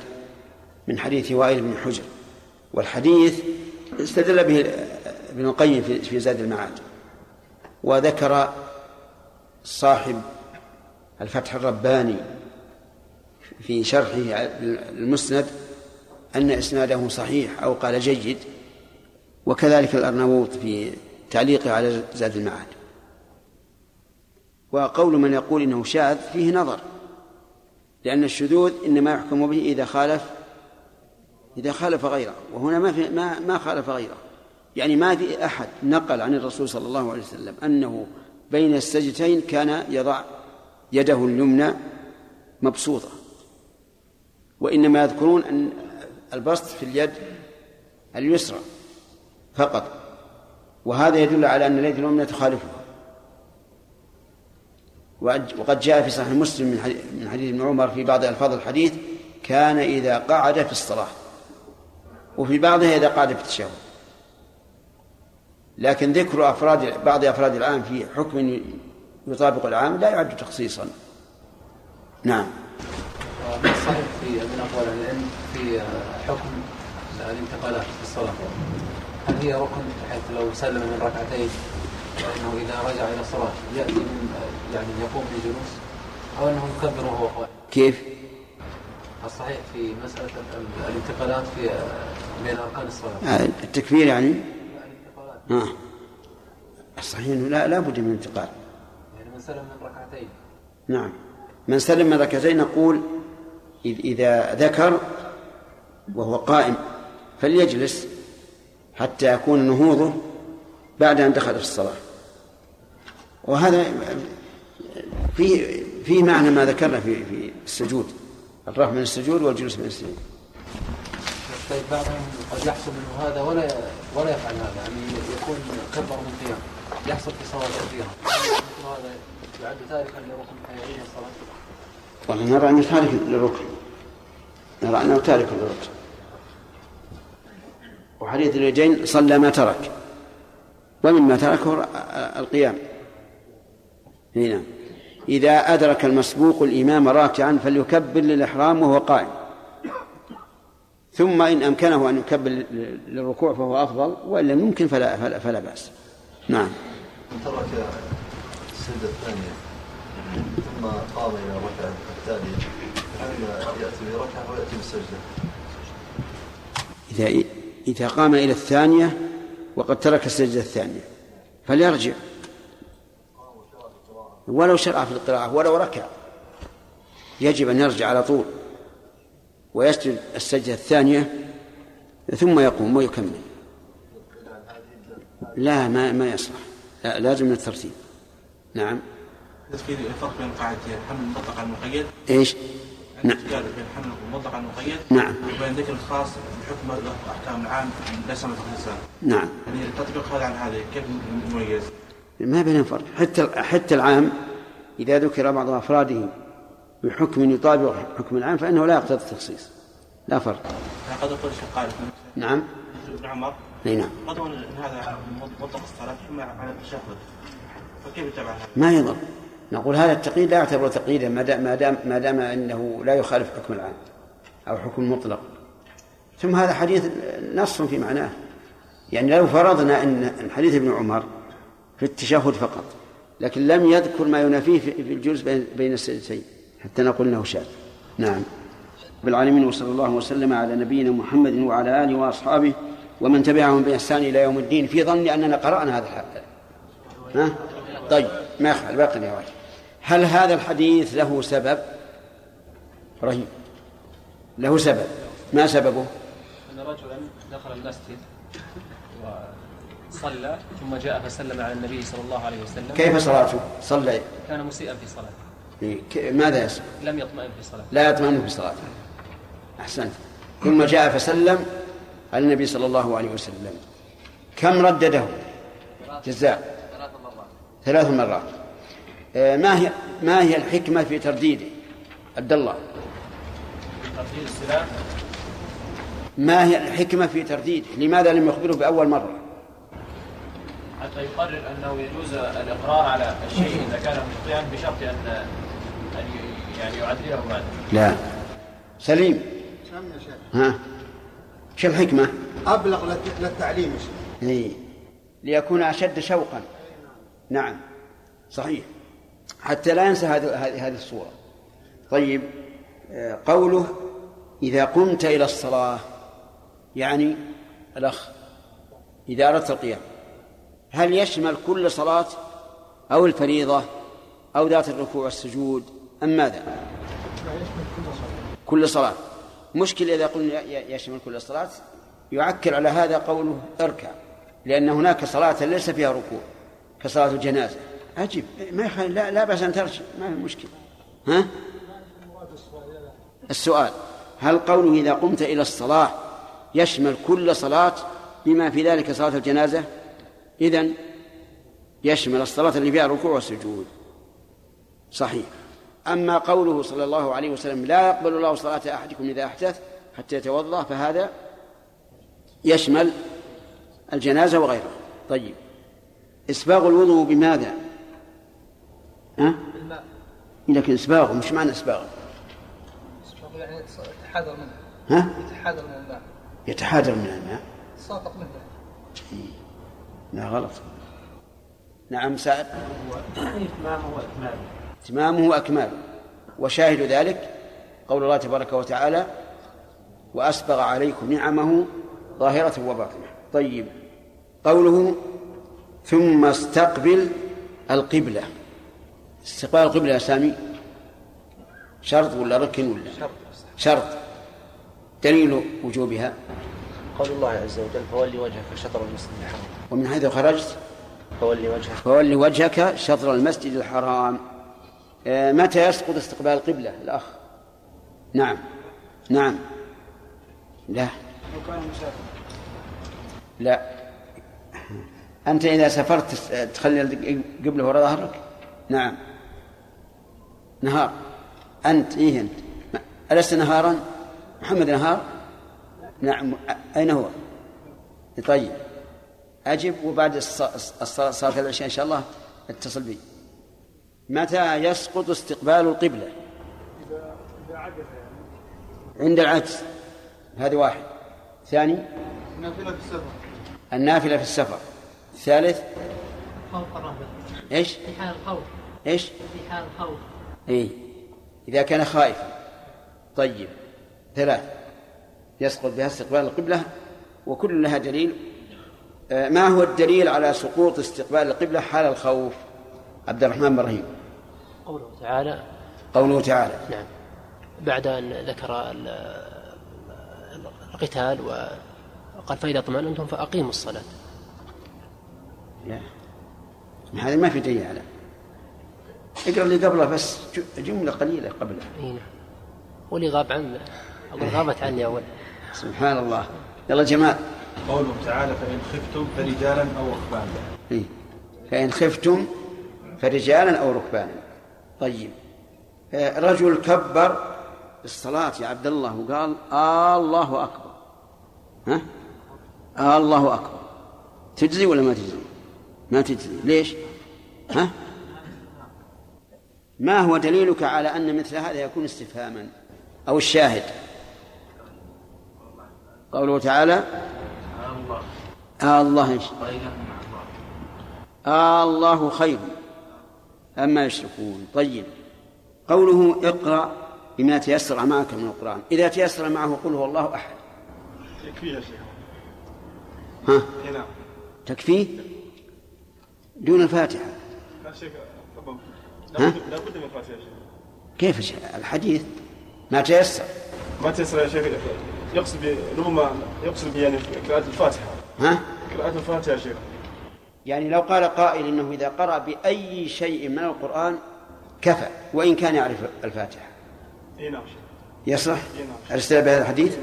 من حديث وائل بن حجر والحديث استدل به ابن القيم في زاد المعاد وذكر صاحب الفتح الرباني في شرحه المسند أن إسناده صحيح أو قال جيد وكذلك الأرناؤوط في تعليقه على زاد المعاد. وقول من يقول إنه شاذ فيه نظر لأن الشذوذ إنما يحكم به إذا خالف إذا خالف غيره وهنا ما في ما ما خالف غيره. يعني ما في أحد نقل عن الرسول صلى الله عليه وسلم أنه بين السجدتين كان يضع يده اليمنى مبسوطة. وإنما يذكرون أن البسط في اليد اليسرى فقط. وهذا يدل على أن اليد اليمنى تخالفها وقد جاء في صحيح مسلم من حديث ابن عمر في بعض ألفاظ الحديث كان إذا قعد في الصلاة. وفي بعضها إذا قعد في التشهد. لكن ذكر أفراد بعض أفراد العام في حكم يطابق العام لا يعد تخصيصا. نعم. صحيح في من أقوال العلم في حكم الإنتقالات في الصلاة؟ هل هي ركن بحيث لو سلم من ركعتين فإنه إذا رجع إلى الصلاة يأتي من يعني يقوم بجلوس أو أنه مكبر وهو قائم. كيف؟ الصحيح في مسألة ال- الانتقالات في بين أركان الصلاة. آه، التكبير يعني؟ آه. الصحيح إنه لا لا بد من انتقال يعني من سلم من ركعتين. نعم. من سلم من ركعتين نقول إذ- إذا ذكر وهو قائم فليجلس حتى يكون نهوضه بعد أن دخل في الصلاة. وهذا في في معنى ما ذكرنا في في السجود الرفع من السجود والجلوس من السجود. طيب بعضهم قد يحصل منه هذا ولا ولا يفعل هذا يعني يكون كبر من قيام يحصل في صلاة كثيرة مثل هذا يعد تاركا لركن فيعيد الصلاة والله نرى أنه تارك للركن. نرى أنه تارك للركن. وحديث الرجين صلى ما ترك. ومما تركه القيام. هنا إذا أدرك المسبوق الإمام راكعا فليكبر للإحرام وهو قائم. ثم إن أمكنه أن يكبر للركوع فهو أفضل وإن لم يمكن فلا, فلا, فلا بأس. نعم. من ترك السجدة الثانية ثم قام إلى الركعة التالية هل يأتي بركعة ويأتي بالسجدة؟ إذا إذا قام إلى الثانية وقد ترك السجدة الثانية فليرجع. ولو شرع في القراءة ولو ركع. يجب أن يرجع على طول ويسجد السجدة الثانية ثم يقوم ويكمل. لا ما ما يصلح. لا لازم من الترتيب. نعم. الفرق بين قاعدتين الحمل المطلق المقيد. إيش؟ نعم. بين الحمل المطلق المقيد. نعم. وبين ذكر الخاص بحكم الأحكام العام ليس مثل الإنسان. نعم. يعني تطبيق هذا على هذا كيف نميز؟ ما بينهم فرق. حتى حتى العام إذا ذكر بعض أفراده بحكم يطابق حكم العام فإنه لا يقتضي التخصيص. لا فرق. قد يقول الشيخ قال نعم. ابن عمر. أي نعم. قد يقول إن هذا مطلق الصلاة ثم على التشهد. فكيف يتبع هذا؟ ما يضر. نقول هذا التقييد لا يعتبر تقييدا ما دام ما دام ما دام إنه لا يخالف حكم العام أو حكم مطلق. ثم هذا حديث نص في معناه. يعني لو فرضنا إن حديث ابن عمر في التشهد فقط. لكن لم يذكر ما ينافيه في الجلوس بين السجدتين. حتى نقول انه شاذ نعم. بالعالمين وصلى الله وسلم على نبينا محمد وعلى آله وأصحابه ومن تبعهم بإحسان إلى يوم الدين في ظن أننا قرأنا هذا الحديث. ها؟ طيب ما يخفى باقي يا واجب هل هذا الحديث له سبب؟ رهيب. له سبب. ما سببه؟ أن رجلا دخل المسجد وصلى ثم جاء فسلم على النبي صلى الله عليه وسلم. كيف صلاته؟ صلى. كان مسيئا في صلاته. إيه، ماذا يصنع؟ لم يطمئن في صلاته. لا يطمئن في صلاته. أحسنت. ثم جاء فسلم على النبي صلى الله عليه وسلم. كم ردده؟ جزاء. ثلاث مرات. آه، ما هي ما هي الحكمة في ترديده؟ عبد الله. ترديد السلام ما هي الحكمة في ترديده؟ لماذا لم يخبره بأول مرة؟ حتى يقرر أنه يجوز الإقرار على الشيء إذا كان مخطئا بشرط ان أن ي- يعني يعدله بعد. لا. سليم. سامي يا شيخ؟ ها. شو الحكمة أبلغ للت- للتعليم يا شيخ. إيه. ليكون أشد شوقا. نعم. صحيح. حتى لا ينسى هذه هذه هذه الصورة. طيب. آه، قوله إذا قمت إلى الصلاة يعني الأخ إذا أردت القيام. هل يشمل كل صلاة أو الفريضة أو ذات الركوع والسجود أم ماذا؟ كل صلاة. مشكلة إذا قلنا يشمل كل صلاة يعكر على هذا قوله اركع لأن هناك صلاة ليس فيها ركوع كصلاة الجنازة. عجيب. ما لا, لا بأس أن ترجع ما في مشكلة. ها؟ السؤال هل قوله إذا قمت إلى الصلاة يشمل كل صلاة بما في ذلك صلاة الجنازة؟ إذن يشمل الصلاة اللي فيها ركوع وسجود صحيح. أما قوله صلى الله عليه وسلم لا يقبل الله صلاة أحدكم إذا أحدث حتى يتوضأ فهذا يشمل الجنازة وغيرها. طيب. إسباغ الوضوء بماذا؟ ها؟ بالماء لكن إسباغه مش معنى إسباغه يعني يتحاذر منه. ها؟ يتحاذر من الماء. يتحاذر من الماء. ساقط منه. لا غلط. نعم سائل. إتمامه وإكماله. إتمامه وأكماله. وشاهد ذلك قول الله تبارك وتعالى وأسبغ عليكم نعمه ظاهرة وباطنة. طيب. قوله ثم استقبل القبلة. استقبال القبلة يا سامي؟ شرط ولا ركن ولا؟ شرط. شرط. دليل وجوبها؟ قول الله عز وجل فول وجهك شطر المسجد الحرام. ومن حيث خرجت؟ فولي وجهك. فول وجهك شطر المسجد الحرام. آه، متى يسقط استقبال القبلة الأخ؟ نعم نعم. لا. لا. أنت إذا سافرت تخلي القبلة وراء ظهرك؟ نعم. نهار. أنت إيه أنت؟ ألست نهارا؟ محمد نهار؟ نعم أين هو؟ طيب. أجب وبعد الص- الصلاة صلاة العشاء إن شاء الله اتصل بي. متى يسقط استقبال القبلة؟ عند العجز هذه واحد. ثاني؟ نافله في السفر. النافلة في السفر. الثالث خوف الرهبة إيش؟ في حال الخوف. إيش؟ في حال الخوف. اي إذا كان خائفا. طيب. ثلاث. يسقط بها استقبال القبلة وكل لها دليل. آه، ما هو الدليل على سقوط استقبال القبلة؟ حال الخوف. عبد الرحمن بن رحيم. قوله تعالى. قوله تعالى. نعم. بعد أن ذكر ال- القتال وقال فإذا اطمأننتم فأقيموا الصلاة. لا. هذا ما في دليل على. اقرأ اللي قبله بس جملة قليلة قبله. إي نعم. ولي غاب عن أقول غابت عني أول. سبحان الله يلا جمال قوله تعالى فإن خفتم فرجالا أو ركبانا. إيه. فإن خفتم فرجالا أو ركبانا. طيب. آه، رجل كبر الصلاة يا عبد الله وقال آه الله أكبر. ها؟ آه الله أكبر. تجزي ولا ما تجزي؟ ما تجزي. ليش؟ ها؟ ما هو دليلك على أن مثل هذا يكون استفهاما أو الشاهد؟ قوله تعالى آه الله إيش؟ آه الله خير. أما يشركون. طيب. قوله اقرأ بما تيسر معك من القرآن. إذا تيسر معه قل هو الله أحد. يكفي يا شيخ. ها؟ إي نعم. تكفيه؟ دون الفاتحة. لا شيخ ها؟ لابد لابد من شيخ. كيف الحديث؟ ما تيسر. ما تيسر يا شيخ يقصد ب- ربما يقصد يعني قراءة الفاتحة. ها؟ قراءة الفاتحة يا شيخ. يعني لو قال قائل إنه إذا قرأ بأي شيء من القرآن كفى وإن كان يعرف الفاتحة. إي نعم شيخ. يصح إي نعم. الاستدلال بهذا الحديث؟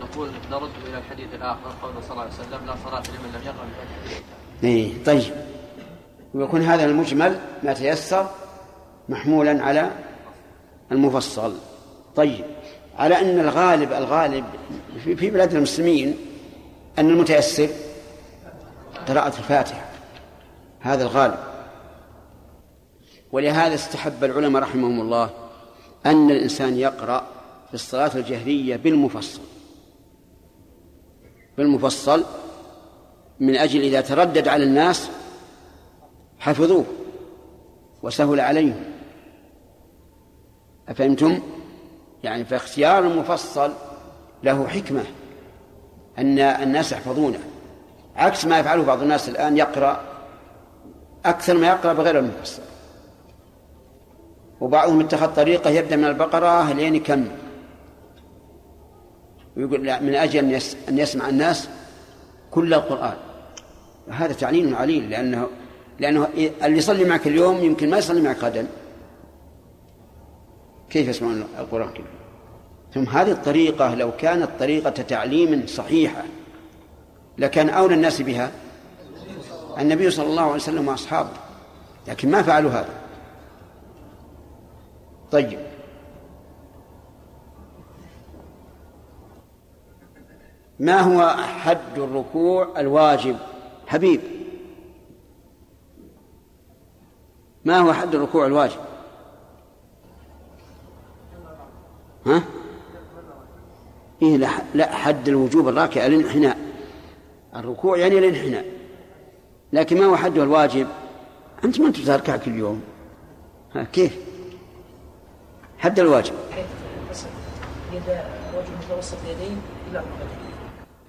نقول نرد إلى الحديث الآخر قول صلى الله عليه وسلم لا صلاة لمن لم الكتاب إيه طيب. ويكون هذا المجمل ما تيسر محمولا على المفصل. طيب. على أن الغالب الغالب في بلاد المسلمين أن المتيسر قراءة الفاتحة. هذا الغالب. ولهذا استحب العلماء رحمهم الله أن الإنسان يقرأ في الصلاة الجهرية بالمفصل. بالمفصل من أجل إذا تردد على الناس حفظوه وسهل عليهم. أفهمتم؟ يعني فاختيار المفصل له حكمة أن الناس يحفظونه. عكس ما يفعله بعض الناس الآن يقرأ أكثر ما يقرأ بغير المفصل. وبعضهم اتخذ طريقة يبدأ من البقرة لين يكمل ويقول لا من أجل أن يسمع الناس كل القرآن. هذا تعليل عليل لأنه لأنه اللي يصلي معك اليوم يمكن ما يصلي معك غدا. كيف يسمعون القرآن؟ ثم هذه الطريقة لو كانت طريقة تعليم صحيحة لكان أولى الناس بها النبي صلى الله عليه وسلم وأصحابه لكن ما فعلوا هذا. طيب. ما هو حد الركوع الواجب؟ حبيب. ما هو حد الركوع الواجب؟ ها؟ إيه لا, لا حد الوجوب الراكع الانحناء الركوع يعني الانحناء. لكن ما هو حده الواجب؟ أنت ما تركع كل يوم ها كيف؟ حد الواجب.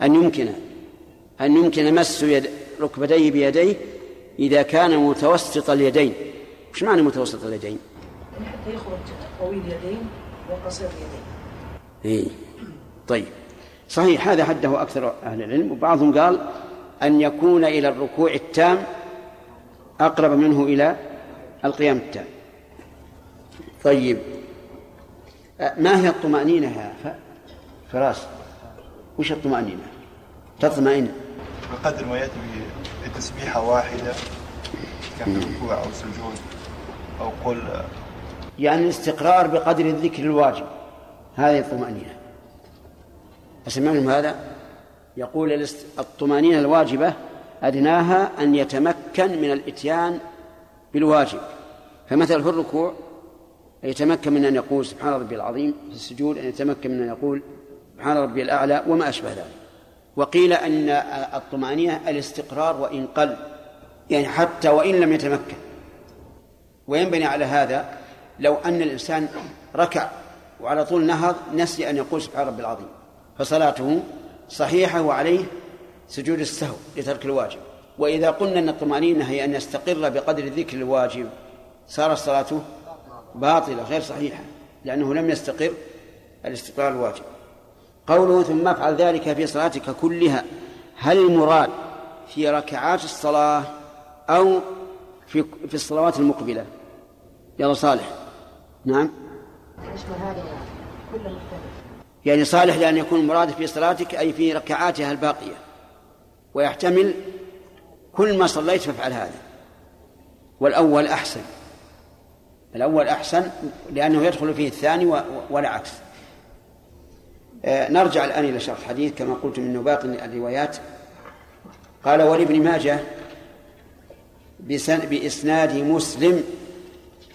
أن يمكن أن يمكن مس يد ركبتيه بيديه إذا كان متوسط اليدين. وش معنى متوسط اليدين؟ يعني حتى يخرج طويل اليدين. وقصير اليدين إيه. طيب. صحيح هذا حده أكثر أهل العلم وبعضهم قال أن يكون إلى الركوع التام أقرب منه إلى القيام التام. طيب. أه، ما هي الطمأنينة يا فراس؟ وش الطمأنينة؟ تطمئن. بقدر ما يأتي بتسبيحة واحدة كان في ركوع أو سجود أو قل يعني الاستقرار بقدر الذكر الواجب. هذه الطمأنينة. أسمعهم هذا؟ يقول الطمأنينة الواجبة أدناها أن يتمكن من الإتيان بالواجب. فمثلا في الركوع يتمكن من أن يقول سبحان ربي العظيم في السجود أن يتمكن من أن يقول سبحان ربي الأعلى وما أشبه ذلك. وقيل أن الطمأنينة الاستقرار وإن قل يعني حتى وإن لم يتمكن. وينبني على هذا لو أن الإنسان ركع وعلى طول نهض نسي أن يقول سبحان ربي العظيم. فصلاته صحيحة وعليه سجود السهو لترك الواجب. وإذا قلنا أن الطمأنينة هي أن يستقر بقدر الذكر الواجب صارت صلاته باطلة غير صحيحة لأنه لم يستقر الاستقرار الواجب. قوله ثم افعل ذلك في صلاتك كلها هل المراد في ركعات الصلاة أو في في الصلوات المقبلة؟ يلا صالح. نعم. يعني صالح لأن يكون المراد في صلاتك أي في ركعاتها الباقية. ويحتمل كل ما صليت فافعل هذا. والأول أحسن. الأول أحسن لأنه يدخل فيه الثاني و- ولا عكس آه، نرجع الآن إلى شرح الحديث كما قلت من باقي الروايات. قال ولابن ماجه بإسناد مسلم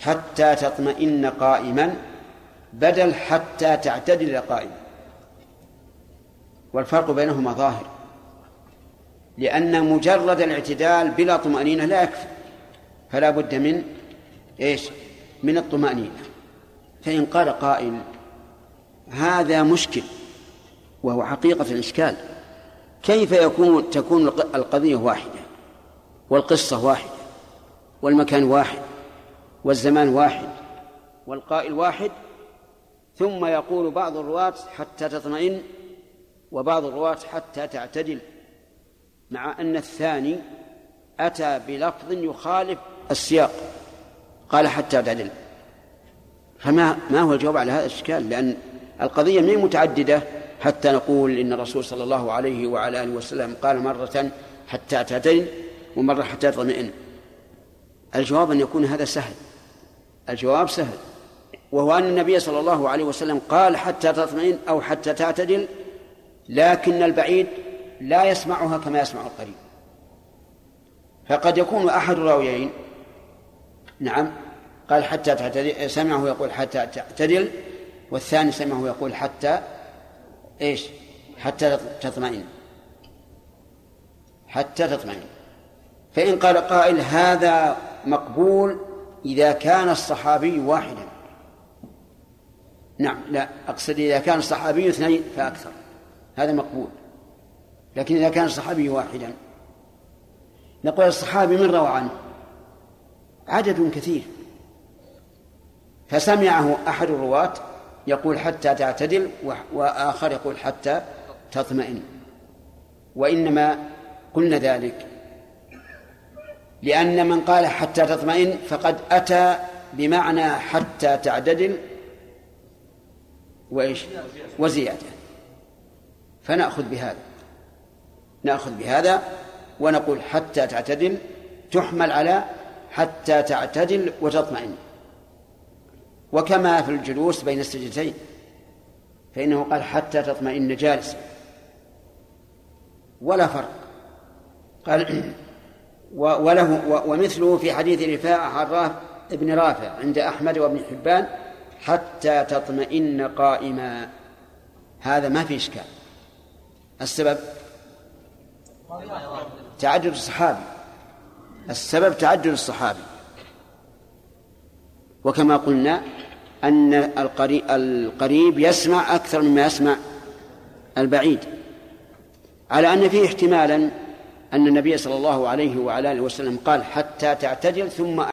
حتى تطمئن قائما بدل حتى تعتدل قائما. والفرق بينهما ظاهر لأن مجرد الاعتدال بلا طمأنينة لا يكفي. فلا بد من إيش؟ من الطمأنينة. فإن قال قائل هذا مشكل وهو حقيقة الإشكال كيف يكون تكون الق- القضية واحدة والقصة واحدة والمكان واحد؟ والزمان واحد والقائل واحد ثم يقول بعض الرواة حتى تطمئن وبعض الرواة حتى تعتدل مع أن الثاني أتى بلفظ يخالف السياق قال حتى تعتدل فما ما هو الجواب على هذا الإشكال؟ لأن القضية ما متعددة حتى نقول إن الرسول صلى الله عليه وعلى آله وسلم قال مرة حتى تعتدل ومرة حتى تطمئن. الجواب أن يكون هذا سهل. الجواب سهل وهو أن النبي صلى الله عليه وسلم قال حتى تطمئن أو حتى تعتدل لكن البعيد لا يسمعها كما يسمع القريب. فقد يكون أحد الراويين نعم قال حتى تعتدل سمعه يقول حتى تعتدل والثاني سمعه يقول حتى إيش؟ حتى تطمئن. حتى تطمئن. فإن قال قائل هذا مقبول إذا كان الصحابي واحدا. نعم لا أقصد إذا كان الصحابي اثنين فأكثر. هذا مقبول. لكن إذا كان الصحابي واحدا. نقول الصحابي من روى عنه؟ عدد كثير. فسمعه أحد الرواة يقول حتى تعتدل وآخر يقول حتى تطمئن. وإنما قلنا ذلك لأن من قال حتى تطمئن فقد أتى بمعنى حتى تعتدل وإيش؟ وزيادة. فنأخذ بهذا. نأخذ بهذا ونقول حتى تعتدل تحمل على حتى تعتدل وتطمئن. وكما في الجلوس بين السجدتين. فإنه قال حتى تطمئن جالسا. ولا فرق. قال وله ومثله في حديث رفاعة عن ابن رافع عند أحمد وابن حبان حتى تطمئن قائما. هذا ما في إشكال. السبب؟ تعدد الصحابي. السبب تعدد الصحابي. وكما قلنا أن القريب يسمع أكثر مما يسمع البعيد. على أن فيه احتمالا أن النبي صلى الله عليه وعلى آله وسلم قال حتى تعتدل ثم